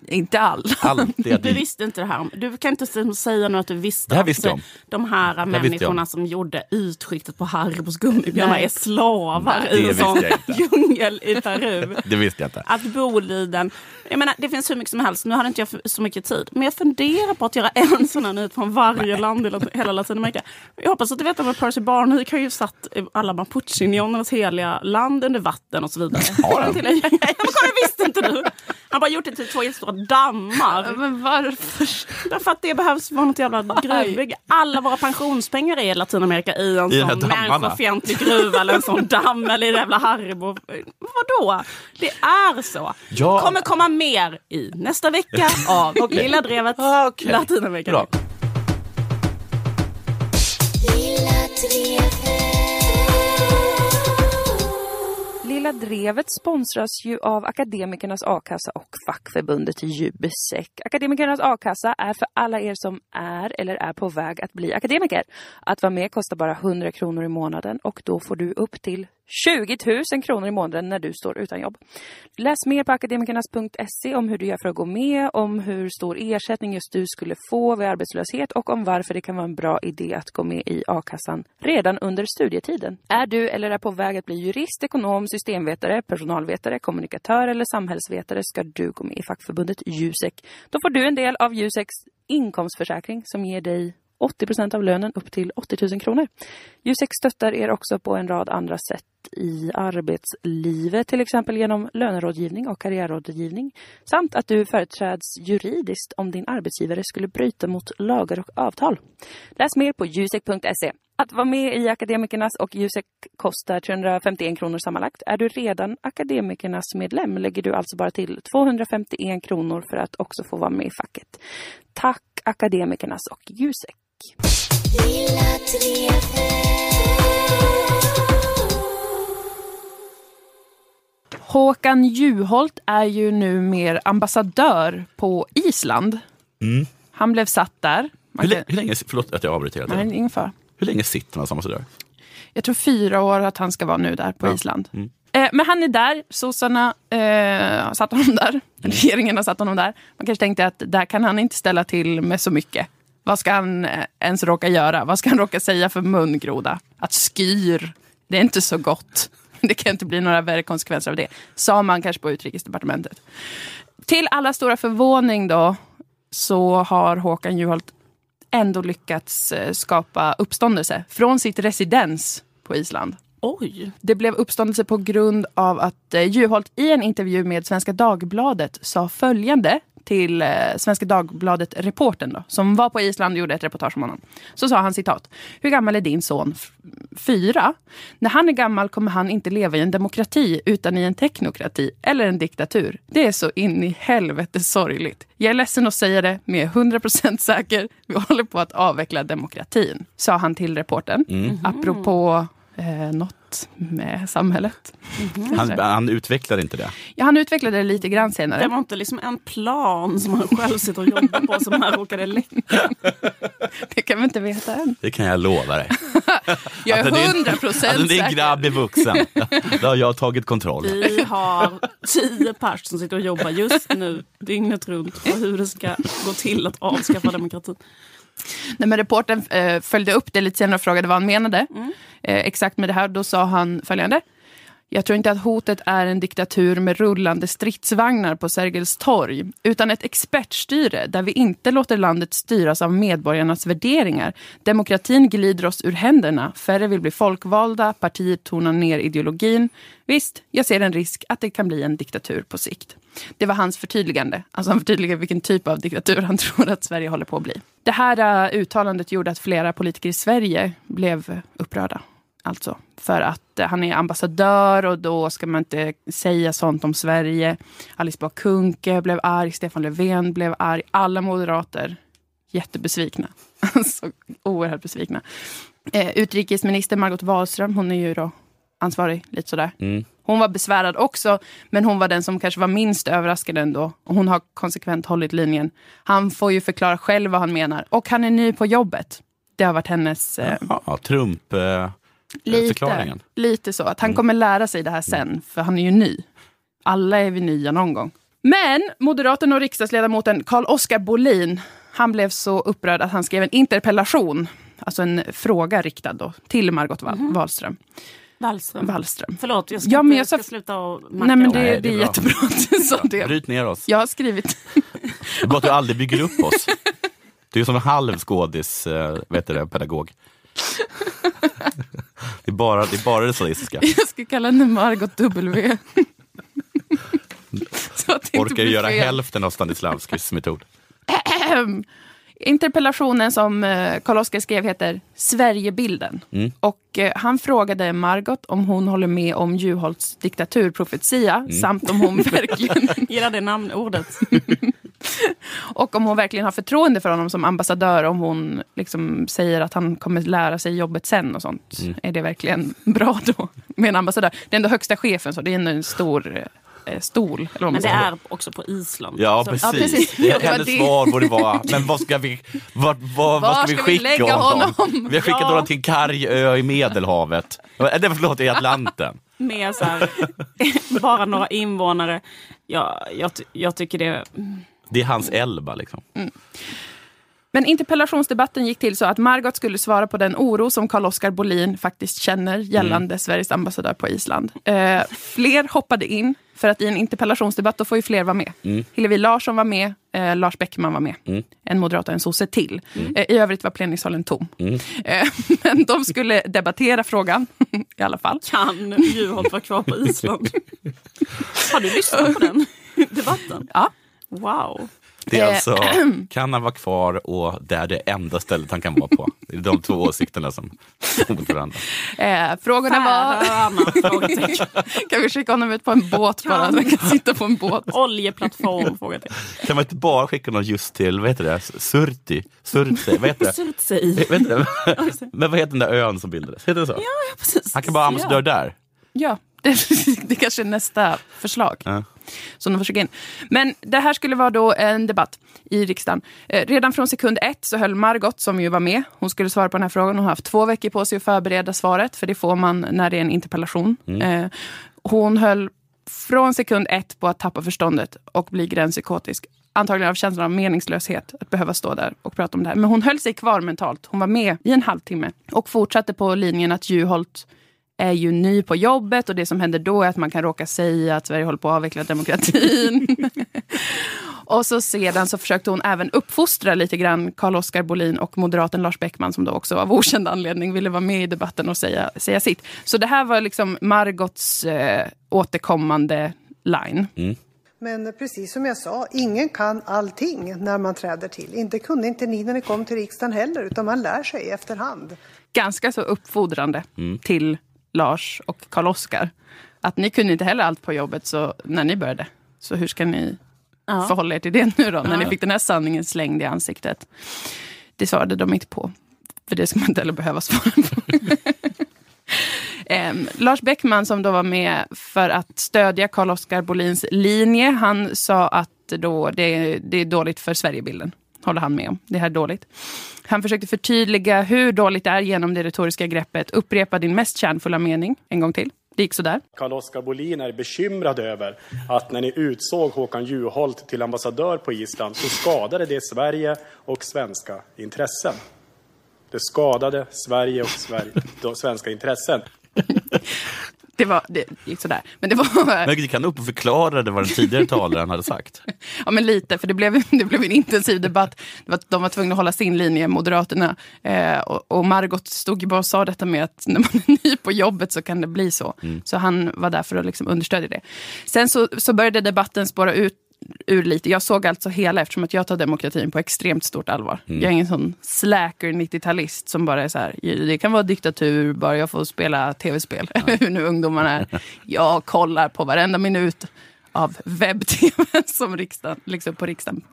Inte alla. Allt det Du visste inte det här. Du kan inte säga nu att du visste Det här visste jag om. de här jag människorna om. som gjorde utskiktet på Haribos gummibjörnar Nej. är slavar Nej, i en sån jag djungel i Peru. Det visste jag inte. Att Boliden, jag menar det finns hur mycket som helst, nu hade inte jag så mycket tid. Men jag funderar på att göra en sån här nyhet från varje land i hela Latinamerika. Jag hoppas att du vet att Percy Barnevik har ju satt alla mapuche-indianernas heliga land under vatten och så vidare. Har han? Till en- Ja, men kolla, visste inte du? Han har bara gjort det till två jättestora dammar. Men varför? Därför att det behövs vara något jävla gruvbygge. Alla våra pensionspengar är i Latinamerika i en I sån människofientlig gruva eller en sån damm eller i det jävla Haribo. Vadå? Det är så. Ja. kommer komma mer i nästa vecka av Lilla Drevet Ah, okej. Latinamerika. Bra. Lilla Drevet Drevet sponsras ju av Akademikernas A-kassa och fackförbundet Jubesek. Akademikernas A-kassa är för alla er som är eller är på väg att bli akademiker. Att vara med kostar bara 100 kronor i månaden och då får du upp till 20 000 kronor i månaden när du står utan jobb. Läs mer på akademikernas.se om hur du gör för att gå med, om hur stor ersättning just du skulle få vid arbetslöshet och om varför det kan vara en bra idé att gå med i a-kassan redan under studietiden. Är du eller är på väg att bli jurist, ekonom, systemvetare, personalvetare, kommunikatör eller samhällsvetare ska du gå med i fackförbundet Jusek. Då får du en del av Juseks inkomstförsäkring som ger dig 80% av lönen upp till 80 000 kronor. Jusek stöttar er också på en rad andra sätt i arbetslivet, till exempel genom lönerådgivning och karriärrådgivning samt att du företräds juridiskt om din arbetsgivare skulle bryta mot lagar och avtal. Läs mer på jusek.se. Att vara med i Akademikernas och Jusek kostar 351 kronor sammanlagt. Är du redan Akademikernas medlem lägger du alltså bara till 251 kronor för att också få vara med i facket. Tack Akademikernas och Jusek. Håkan Juholt är ju nu mer ambassadör på Island. Mm. Han blev satt där. Hur, kan- hur länge, förlåt att jag avbryter hela Nej, tiden. fara. Hur länge sitter man som ambassadör? Jag tror fyra år att han ska vara nu där på Ja. Island. Mm. Eh, men han är där, sossarna eh, har satt honom där. Regeringen har satt honom där. Man kanske tänkte att där kan han inte ställa till med så mycket. Vad ska han eh, ens råka göra? Vad ska han råka säga för mungroda? Att skyr, det är inte så gott. Det kan inte bli några värre konsekvenser av det. Sa man kanske på utrikesdepartementet. Till alla stora förvåning då så har Håkan Juholt ändå lyckats eh, skapa uppståndelse från sitt residens på Island. Oj. Det blev uppståndelse på grund av att eh, Juholt i en intervju med Svenska Dagbladet sa följande till eh, Svenska Dagbladet-reporten då, som var på Island och gjorde ett reportage om honom. Så sa han citat. Hur gammal är din son? Fyra. När han är gammal kommer han inte leva i en demokrati utan i en teknokrati eller en diktatur. Det är så in i helvete sorgligt. Jag är ledsen att säga det, men jag är 100% säker. Vi håller på att avveckla demokratin, sa han till reporten. Mm. Apropå eh, något med samhället. Han, han utvecklade inte det. Ja, han utvecklade det lite grann senare. Det var inte liksom en plan som han själv sitter och jobbar på som han råkade läcka. Det kan vi inte veta än. Det kan jag lova dig. Jag är det är- 100 Att procent din säker. grabb är vuxen. Då har jag tagit kontroll. Vi har tio pers som sitter och jobbar just nu dygnet runt på hur det ska gå till att avskaffa demokratin. Nej, men reporten eh, följde upp det lite senare och frågade vad han menade. Mm. Eh, exakt med det här. Då sa han följande. Jag tror inte att hotet är en diktatur med rullande stridsvagnar på Sergels torg, utan ett expertstyre där vi inte låter landet styras av medborgarnas värderingar. Demokratin glider oss ur händerna, färre vill bli folkvalda, partiet tonar ner ideologin. Visst, jag ser en risk att det kan bli en diktatur på sikt. Det var hans förtydligande. Alltså han förtydligade vilken typ av diktatur han tror att Sverige håller på att bli. Det här uh, uttalandet gjorde att flera politiker i Sverige blev upprörda. Alltså, för att uh, han är ambassadör och då ska man inte säga sånt om Sverige. Alice Bah Kuhnke blev arg, Stefan Löfven blev arg. Alla moderater jättebesvikna. Alltså oerhört besvikna. Eh, utrikesminister Margot Wallström, hon är ju då ansvarig lite sådär. Mm. Hon var besvärad också, men hon var den som kanske var minst överraskad ändå. Och hon har konsekvent hållit linjen. Han får ju förklara själv vad han menar. Och han är ny på jobbet. Det har varit hennes... Eh, Ja, Trump... Eh, lite, förklaringen. Mm. lite så. Att han kommer lära sig det här sen, för han är ju ny. Alla är vi nya någon gång. Men moderaten och riksdagsledamoten Carl-Oskar Bolin, han blev så upprörd att han skrev en interpellation, alltså en fråga riktad då, till Margot Wall- Mhm. Wallström. Wallström. Wallström. Förlåt, jag ska, Ja, men inte, jag sa- ska sluta och Nej men det, Nej, det, det är är bra. jättebra att du sa det. Bryt ner oss. Jag har skrivit... Det är bara att du aldrig bygger upp oss. Du är som en halv skådis, eh, vet du det, pedagog. Det är bara det, är bara det sadistiska. Jag ska kalla henne Margot W. Så att det inte Orkar blir göra fel. hälften av Stanislavskis metod. Interpellationen som eh, Karl-Oskar skrev heter Sverigebilden. Mm. Och eh, han frågade Margot om hon håller med om Juholts diktaturprofetia Mm. samt om hon verkligen Gillar det namnordet. och om hon verkligen har förtroende för honom som ambassadör. Om hon liksom säger att han kommer lära sig jobbet sen och sånt. Mm. Är det verkligen bra då med en ambassadör? Det är ändå högsta chefen så det är en stor eh, stol. Eller vad Men det är också på Island. Ja, Så- precis. Det var Hennes det. svar borde vara, men vad ska vi, vad, vad, vad ska vi ska vi skicka lägga honom? honom? Vi har skickat Ja. honom till en karg ö i Medelhavet. Nej, förlåt, i Atlanten. Med så här, bara några invånare. Ja, jag, jag tycker det... Det är hans Elba liksom. Men interpellationsdebatten gick till så att Margot skulle svara på den oro som Carl-Oskar Bolin faktiskt känner gällande Sveriges ambassadör på Island. Eh, fler hoppade in, för att i en interpellationsdebatt då får ju fler vara med. Mm. Hillevi Larsson var med, eh, Lars Beckman var med. Mm. En moderat och en sosse till. Mm. Eh, I övrigt var plenisalen tom. Mm. Eh, men de skulle debattera frågan i alla fall. Kan Juholt vara kvar på Island? Har du lyssnat på den debatten? Ja. Wow. Det är Eh, alltså, kan han vara kvar och det är det enda stället han kan vara på. Det är de två åsikterna som står mot varandra. Eh, frågorna var... Kan vi skicka honom ut på en båt bara? Så han kan sitta på en båt. Oljeplattform, frågetecken. Kan man inte bara skicka någon just till, vad heter det, Surti? Surti, vad heter det? Surtsey. Vet du det? Men vad heter den där ön som bildades? Heter det så? Ja, precis. Han kan vara ambassadör där. Ja, det, det kanske är nästa förslag Ja. som de försöker in. Men det här skulle vara då en debatt i riksdagen. Eh, redan från sekund ett så höll Margot, som ju var med, hon skulle svara på den här frågan. Hon har haft två veckor på sig att förbereda svaret, för det får man när det är en interpellation. Eh, hon höll från sekund ett på att tappa förståndet och bli gränspsykotisk. Antagligen av känslan av meningslöshet att behöva stå där och prata om det här. Men hon höll sig kvar mentalt. Hon var med i en halvtimme och fortsatte på linjen att Juholt är ju ny på jobbet och det som händer då är att man kan råka säga att Sverige håller på att avveckla demokratin. och så sedan så försökte hon även uppfostra lite grann Carl-Oskar Bolin och moderaten Lars Beckman som då också av okänd anledning ville vara med i debatten och säga, säga sitt. Så det här var liksom Margots eh, återkommande line. Men precis som jag sa, ingen kan allting när man träder till. Inte kunde inte ni när ni kom till riksdagen heller, utan man lär sig efterhand. Ganska så uppfordrande Mm. till Lars och Carl-Oskar. Att ni kunde inte heller allt på jobbet så, när ni började. Så hur ska ni Ja. förhålla er till det nu då? När Ja. ni fick den här sanningen slängd i ansiktet. Det svarade de inte på. För det ska man inte heller behöva svara på. Em, Lars Beckman som då var med för att stödja Carl-Oskar Bolins linje. Han sa att då det, det är dåligt för Sverigebilden. Håller han med om. Det här är dåligt. Han försökte förtydliga hur dåligt det är genom det retoriska greppet. Upprepa din mest kärnfulla mening en gång till. Det gick sådär. Carl-Oskar Bolin är bekymrad över att när ni utsåg Håkan Juholt till ambassadör på Island så skadade det Sverige och svenska intressen. Det skadade Sverige och Sverige, svenska intressen. Det, var, det gick sådär. Men det var... Men du kan upp och förklara det vad den tidigare talaren hade sagt. Ja, men lite, för det blev, det blev en intensiv debatt. Det var, de var tvungna att hålla sin linje, Moderaterna. Eh, och, och Margot stod ju bara och sa detta med att när man är ny på jobbet så kan det bli så. Så han var där för att liksom understödja det. Sen så, så började debatten spåra ut ur lite. Jag såg alltså hela eftersom att jag tar demokratin på extremt stort allvar. Mm. Jag är ingen sån slacker 90-talist som bara är så här, det kan vara diktatur bara jag får spela tv-spel. Eller hur nu ungdomarna är. Jag kollar på varenda minut av webb-tv som riksdagen, liksom på riksdagens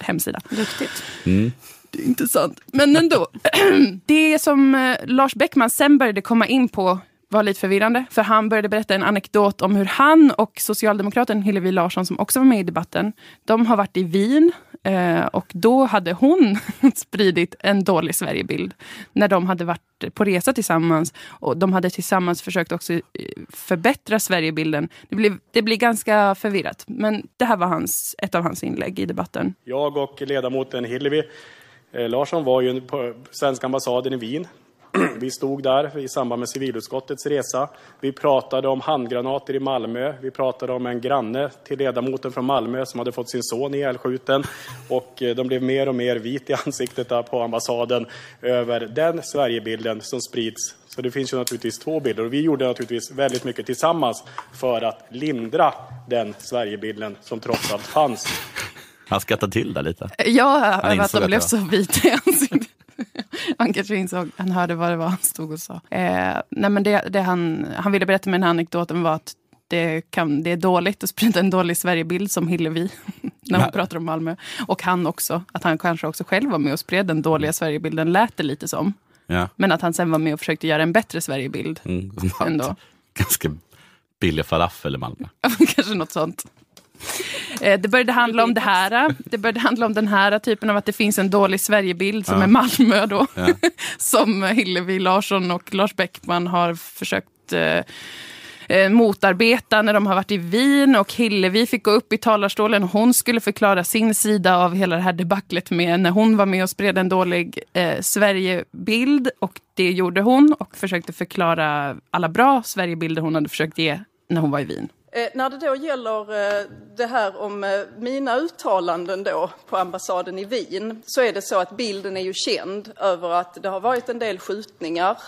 hemsida. Duktigt. Mm. Det är inte sant. Men ändå. det som eh, Lars Beckman sen började komma in på var lite förvirrande. För han började berätta en anekdot om hur han och socialdemokraten Hillevi Larsson, som också var med i debatten, de har varit i Wien eh, och då hade hon spridit en dålig Sverigebild när de hade varit på resa tillsammans och de hade tillsammans försökt också eh, förbättra Sverigebilden. Det blir, det blir ganska förvirrat, men det här var hans, ett av hans inlägg i debatten. Jag och ledamoten Hillevi eh, Larsson var ju på svenska ambassaden i Wien. Vi stod där i samband med civilutskottets resa. Vi pratade om handgranater i Malmö. Vi pratade om en granne till ledamoten från Malmö som hade fått sin son ihjälskjuten. Och eh, de blev mer och mer vit i ansiktet där på ambassaden över den Sverigebilden som sprids. Så det finns ju naturligtvis två bilder och vi gjorde naturligtvis väldigt mycket tillsammans för att lindra den Sverigebilden som trots allt fanns. Han skrattade till där lite. Ja, Han över att de blev så vita i ansiktet. Han kanske insåg, han hörde vad det var han stod och sa. Eh, nej men det, det han, han ville berätta med den här anekdoten var att det, kan, det är dåligt att sprida en dålig Sverigebild som Hillevi när hon Nej. pratar om Malmö. Och han också, att han kanske också själv var med och spred den dåliga Sverigebilden, lät det lite som. Ja. Men att han sen var med och försökte göra en bättre Sverigebild Mm. ändå. Ganska billig falafel i Malmö. Kanske något sånt. Eh, Det började handla om det här. Det började handla om den här typen av att det finns en dålig Sverigebild som Ja. är Malmö då. Ja. som Hillevi Larsson och Lars Bäckman har försökt eh, eh, motarbeta när de har varit i Wien och Hillevi fick gå upp i talarstolen. Hon skulle förklara sin sida av hela det här debaclet med när hon var med och spred en dålig eh, Sverigebild och det gjorde hon och försökte förklara alla bra Sverigebilder hon hade försökt ge när hon var i Wien. Eh, när det då gäller eh, det här om eh, mina uttalanden då på ambassaden i Wien så är det så att bilden är ju känd över att det har varit en del skjutningar,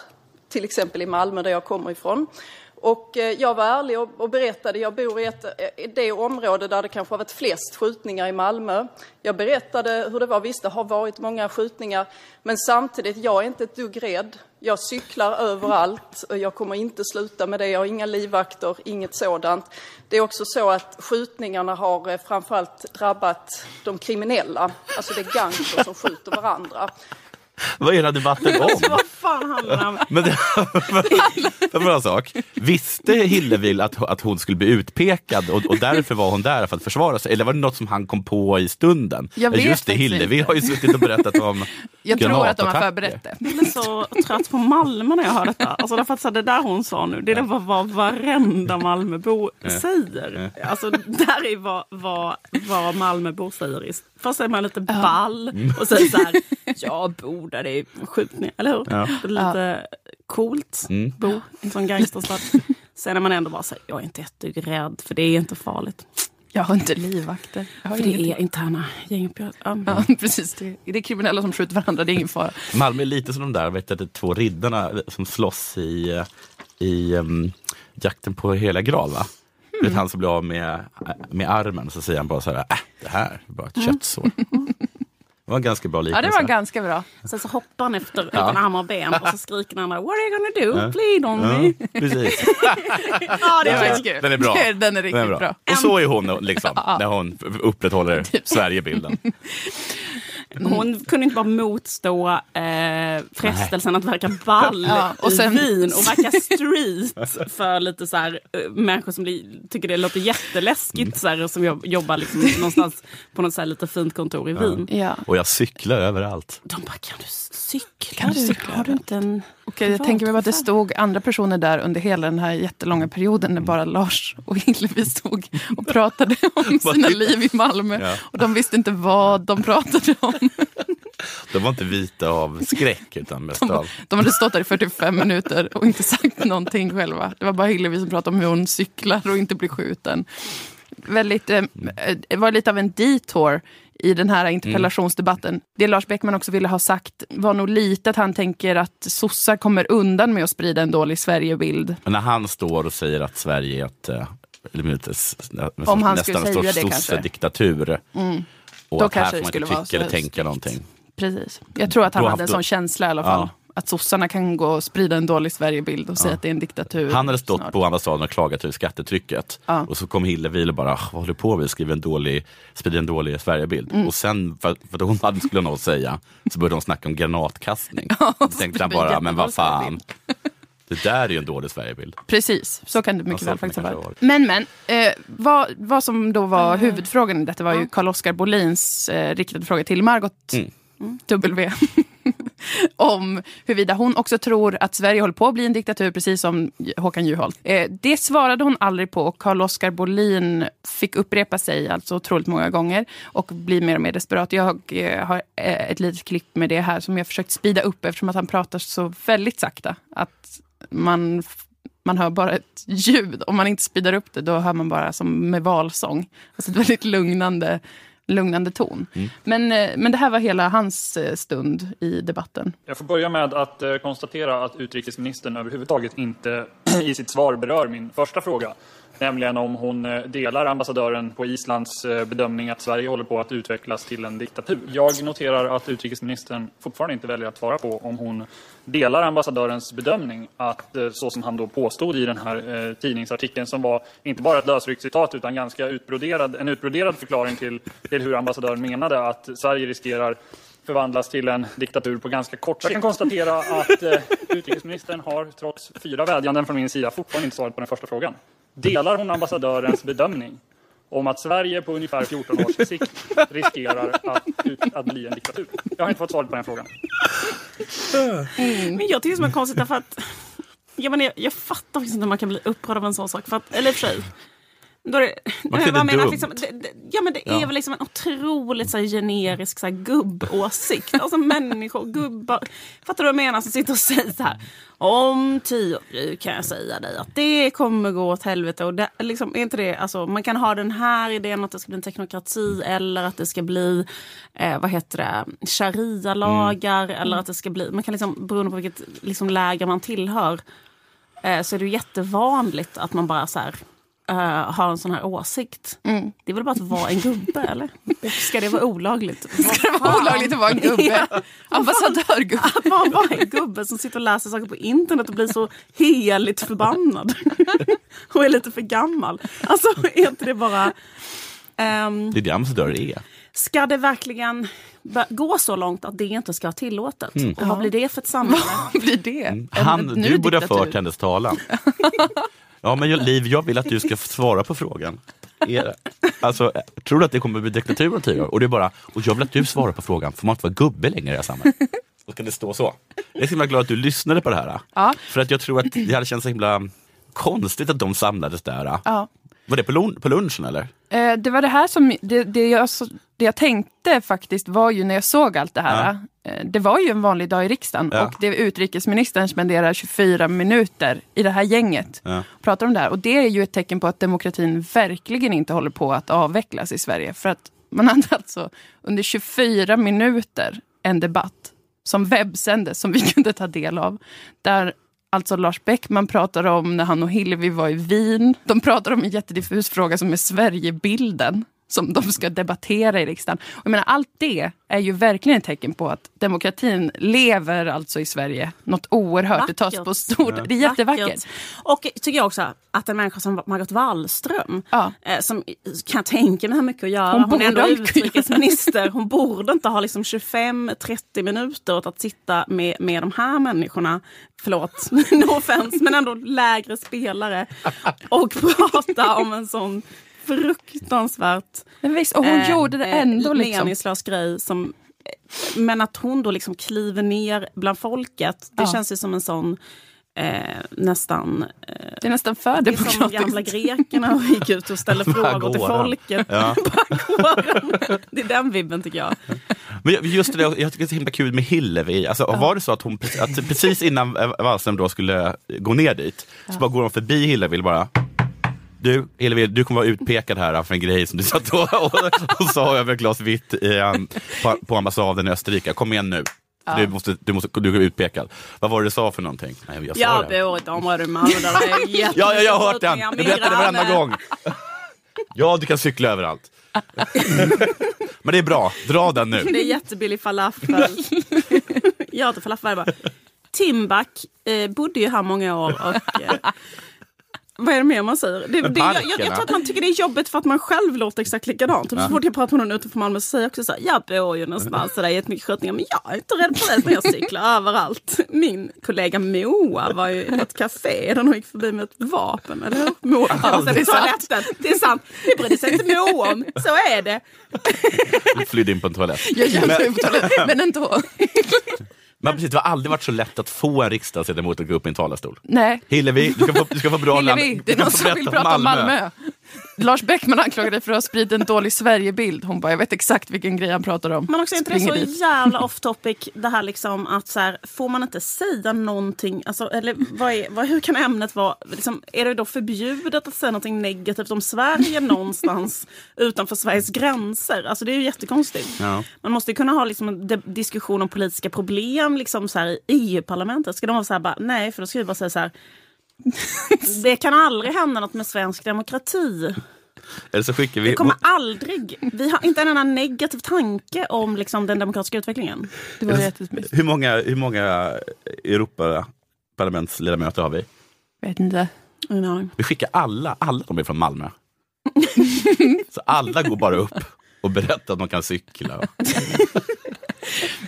till exempel i Malmö där jag kommer ifrån. Och jag var ärlig och, berättade, jag bor i ett, det område där det kanske har varit flest skjutningar i Malmö. Jag berättade hur det var, visst det har varit många skjutningar, men samtidigt, jag är inte ett dugg rädd. Jag cyklar överallt och jag kommer inte sluta med det. Jag har inga livvakter, inget sådant. Det är också så att skjutningarna har eh, framförallt drabbat de kriminella. Alltså det är gangsters som skjuter varandra. Vad är här debatten om? Vad fan handlar det om? Men det, det var en sak. Visste Hillevi att, att hon skulle bli utpekad och, och därför var hon där för att försvara sig? Eller var det något som han kom på i stunden? Jag vet Just det, Hillevi har ju suttit och berättat om Jag tror att de har förberett det. Jag blir så trött på Malmö när jag hör detta. Alltså därför att så det där hon sa nu, det är vad, vad varenda Malmöbo Ja. säger. Alltså där är vad, vad, vad Malmöbor säger. Först är man lite ball och säger så här, jag bor där det är skjutning, eller hur? Ja. Det är lite coolt, Mm. bo i en sån gangsterstad. Sen är man ändå bara så här, jag är inte ett rädd för det är inte farligt. Jag har inte livvakter. Har För det är interna gänguppgörelser. Ja. Ja, precis. Det är, det är kriminella som skjuter varandra, det är ingen fara. Malmö är lite som de där vet du, två riddarna som slåss i, i um, jakten på hela graal. Va? Mm. han som blir av med, med armen så säger han bara så här, äh, det här är bara ett köttsår. Det var ganska bra Ja, liknelse. det var ganska bra. Sen så hoppar han efter Ja. utan armar och ben och så skriker den andra What are you gonna do? Ja. Plead on me. Ja, precis. Ja, det är kul. Den är bra. Den är riktigt bra. Och så är hon liksom, när hon upprätthåller Typ Sverigebilden. Hon kunde inte bara motstå eh, frestelsen att verka ball Ja, och i sen- Wien och verka street för lite så här, eh, människor som blir, tycker det låter jätteläskigt så här, och som jobb, jobbar liksom någonstans på något så här lite fint kontor i Wien. Ja. Och jag cyklar överallt. De bara, kan du cykla? Kan du cykla Har du inte en... Okej, jag tänker mig att det stod andra personer där under hela den här jättelånga perioden när bara Lars och Hillevi stod och pratade om sina liv i Malmö. Ja. Och de visste inte vad de pratade om. De var inte vita av skräck utan mest av... De hade stått där i 45 minuter och inte sagt någonting själva. Det var bara Hillevi som pratade om hur hon cyklar och inte blir skjuten. Väldigt, eh, det var lite av en detour i den här interpellationsdebatten. Det Lars Beckman också ville ha sagt var nog lite att han tänker att sossar kommer undan med att sprida en dålig Sverigebild. Men när han står och säger att Sverige är ett, eh, eller ett, Om han nästan en sorts sossediktatur. Mm. Och Då att här får man inte tycka eller tänka någonting. Precis. Jag tror att han hade en sån känsla i alla fall. Ja. Att sossarna kan gå och sprida en dålig Sverigebild och säga Ja. att det är en diktatur. Han hade stått snart. på ambassaden och klagat över skattetrycket. Ja. Och så kom Hillevi och bara, "Ah, vad håller du på med? Skriver en dålig, sprider en dålig Sverigebild. Mm. Och sen, för, för att hon hade skulle något att säga, så började de snacka om granatkastning. Ja, Då tänkte han bara, men vad fan. Det där är ju en dålig Sverigebild. Precis, så kan det mycket väl faktiskt ha varit. Men men, eh, vad, vad som då var Mm. huvudfrågan i detta var ju Carl-Oskar Bolins eh, riktade fråga till Margot Mm. W. om huruvida hon också tror att Sverige håller på att bli en diktatur, precis som Håkan Juholt. Eh, det svarade hon aldrig på och Carl-Oskar Bolin fick upprepa sig alltså otroligt många gånger och bli mer och mer desperat. Jag eh, har eh, ett litet klipp med det här som jag försökt speeda upp eftersom att han pratar så väldigt sakta. Att man, man hör bara ett ljud. Om man inte speedar upp det, då hör man bara som med valsång. Alltså ett väldigt lugnande, lugnande ton. Men, eh, men det här var hela hans eh, stund i debatten. Jag får börja med att eh, konstatera att utrikesministern överhuvudtaget inte i sitt svar berör min första fråga. Nämligen om hon eh, delar ambassadören på Islands eh, bedömning att Sverige håller på att utvecklas till en diktatur. Jag noterar att utrikesministern fortfarande inte väljer att svara på om hon delar ambassadörens bedömning att, eh, så som han då påstod i den här eh, tidningsartikeln som var inte bara ett lösryckt citat utan ganska utbroderad, en utbroderad förklaring till, till hur ambassadören menade att Sverige riskerar förvandlas till en diktatur på ganska kort sikt. Jag kan konstatera att eh, utrikesministern har trots fyra vädjanden från min sida fortfarande inte svarat på den första frågan. Delar hon ambassadörens bedömning om att Sverige på ungefär 14 års sikt riskerar att, att bli en diktatur? Jag har inte fått svar på den frågan. Men jag tycker det är konstigt därför att jag, menar, jag, jag fattar faktiskt inte hur man kan bli upprörd av en sån sak. För att, eller i och för sig. Då är det, Man kan menar, dumt. liksom, det, det, ja men det är Ja. väl liksom en otroligt så här, generisk så här, gubbåsikt. Alltså människor, gubbar. Fattar du vad jag menar? Som sitter och säger så här. Om tio år kan jag säga dig att det kommer gå åt helvete. Och det, liksom, är inte det, alltså, man kan ha den här idén att det ska bli en teknokrati eller att det ska bli eh, vad heter det, sharia-lagar. Eller att det ska bli, man kan liksom, beroende på vilket liksom, läger man tillhör eh, så är det jättevanligt att man bara så här, eh, har en sån här åsikt. Det är väl bara att vara en gubbe eller? Ska det vara olagligt? Ska det vara olagligt att vara en gubbe? Ambassadörgubbe. Att man bara är en gubbe som sitter och läser saker på internet och blir så heligt förbannad. och är lite för gammal. Alltså är inte det bara... ehm, Det är det ambassadörer är. Ska det verkligen gå så långt att det inte ska vara tillåtet? Mm. Och vad blir det för ett samhälle? Vad blir det? Han, En du borde ha fört hennes talan. Ja, men jag, Liv, jag vill att du ska svara på frågan. Är det? Alltså, tror du att det kommer bli diktatur om tio år? Och det är bara, och jag vill att du svarar på frågan, får man inte vara gubbe längre i det här samhället? Då kan det stå så. Jag är så himla glad att du lyssnade på det här. Ja. För att jag tror att det hade känts så himla konstigt att de samlades där. Ja. Var det på, lun- på lunchen eller? Eh, det var det här som, det, det, jag, det jag tänkte faktiskt var ju när jag såg allt det här. Eh, det var ju en vanlig dag i riksdagen Ja. och det utrikesministern spenderar 24 minuter i det här gänget. Ja. Pratar om det här. Och det är ju ett tecken på att demokratin verkligen inte håller på att avvecklas i Sverige. För att man hade alltså under 24 minuter en debatt som webbsändes, som vi kunde ta del av. Där alltså Lars Beckman pratar om när han och Hillevi var i Wien. De pratar om en jättediffus fråga som är Sverigebilden som de ska debattera i riksdagen. Och jag menar, allt det är ju verkligen ett tecken på att demokratin lever alltså i Sverige. Något oerhört. Det tas på stort. Det är jättevackert. Vackert. Och tycker jag också att en människa som Margot Wallström, eh, som kan tänka mig har mycket att göra. Hon Hon, är ändå utrikesminister. Hon borde inte ha liksom 25-30 minuter åt att sitta med, med de här människorna. Förlåt, no offense, men ändå lägre spelare. Och prata om en sån fruktansvärt Men visst, och hon gjorde det ändå liksom. meningslös grej. Som, men att hon då liksom kliver ner bland folket, det Ja. känns ju som en sån eh, nästan... Eh, det är nästan för Det är som demokratiskt. gamla grekerna och gick ut och ställde frågor till folket. Ja. Det är den vibben tycker jag. Men just det, jag tycker det är så himla kul med Hillevi. Alltså, Var det så att hon att precis innan eh, Wallström då skulle gå ner dit, så bara går hon förbi Hillevi bara du, Hillevi, du kommer vara utpekad här för en grej som du satt och, och, och sa över ett glas vitt i, um, på, på ambassaden i Österrike. Kom igen nu. Ja. Du, måste, du, måste, du är utpekad. Vad var det du sa för någonting? Nej, jag Jag det. bor i ett område i Malmö där det är Ja, ja, jag har hört den. Du berättar det varenda gång. Ja, du kan cykla överallt. Men det är bra, dra den nu. Det är jättebillig falafel. jag äter falafel varje dag. Timbuk eh, bodde ju här många år och eh, Vad är det mer man säger? Det, det, jag, jag, tror att man tycker det är jobbigt för att man själv låter exakt likadant. Typ Ja. Så fort jag pratar med någon utanför Malmö så säger jag också så här, jag bor ju någonstans där det är jättemycket skjutningar men jag är inte rädd för det när jag cyklar överallt. Min kollega Moa var ju på ett café där hon gick förbi med ett vapen, eller hur? Moa Aldrig på toaletten. Det är sant, det brydde sig inte Moa om. Så är det. Du flydde in på en toalett. Jag gömde mig på toaletten, men ändå. Men precis, det har aldrig varit så lätt att få en riksdagsledamot att gå upp i en talarstol. Nej. Hillevi, du ska få, du ska få bra Hillevi, namn. det är någon som vill prata om Malmö. Lars Bäckman anklagar dig för att ha spridit en dålig Sverigebild. Hon bara, jag vet exakt vilken grej han pratar om. Men också är inte det så dit. jävla off topic det här liksom att så här, får man inte säga någonting, alltså, eller vad är, vad, hur kan ämnet vara, liksom, är det då förbjudet att säga någonting negativt om Sverige någonstans utanför Sveriges gränser? Alltså det är ju jättekonstigt. Ja. Man måste ju kunna ha liksom en diskussion om politiska problem liksom så här, i EU-parlamentet. Ska de vara så här, bara, nej, för då ska vi bara säga så här, det kan aldrig hända något med svensk demokrati. Eller så skickar vi... Det kommer aldrig, vi har inte en enda negativ tanke om liksom, den demokratiska utvecklingen. Det var jättesmysigt. Hur många, hur många Europaparlamentsledamöter har vi? Vet inte. Vi skickar alla, alla de är från Malmö. så alla går bara upp och berättar att de kan cykla.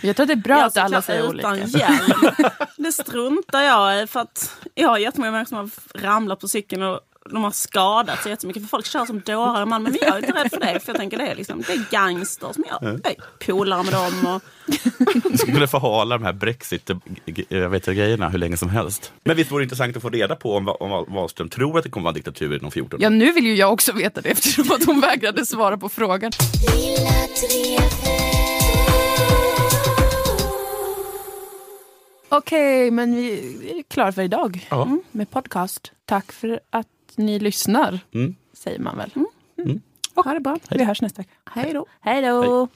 Jag tror att det är bra Jag att alla säger utan olika. hjälm. Det struntar jag i för att jag har jättemånga människor som har ramlat på cykeln och de har skadat sig jättemycket. För folk kör som dårar i Malmö. Men jag är inte rädd för det. För jag tänker det är, liksom, det är gangsters. Men jag, jag är polare med dem. Och, Vi skulle kunna förhala de här Brexit-grejerna hur länge som helst. Men visst vore det intressant att få reda på om, om Wahlström tror att det kommer vara en diktatur inom 14 år? Ja, nu vill ju jag också veta det eftersom att hon vägrade svara på frågan. Okej, men vi är klara för idag Ja. mm, med podcast. Tack för att ni lyssnar, Mm. säger man väl. Mm. Och ha det bra. Vi hörs nästa vecka. hej då. Hej då! Hej.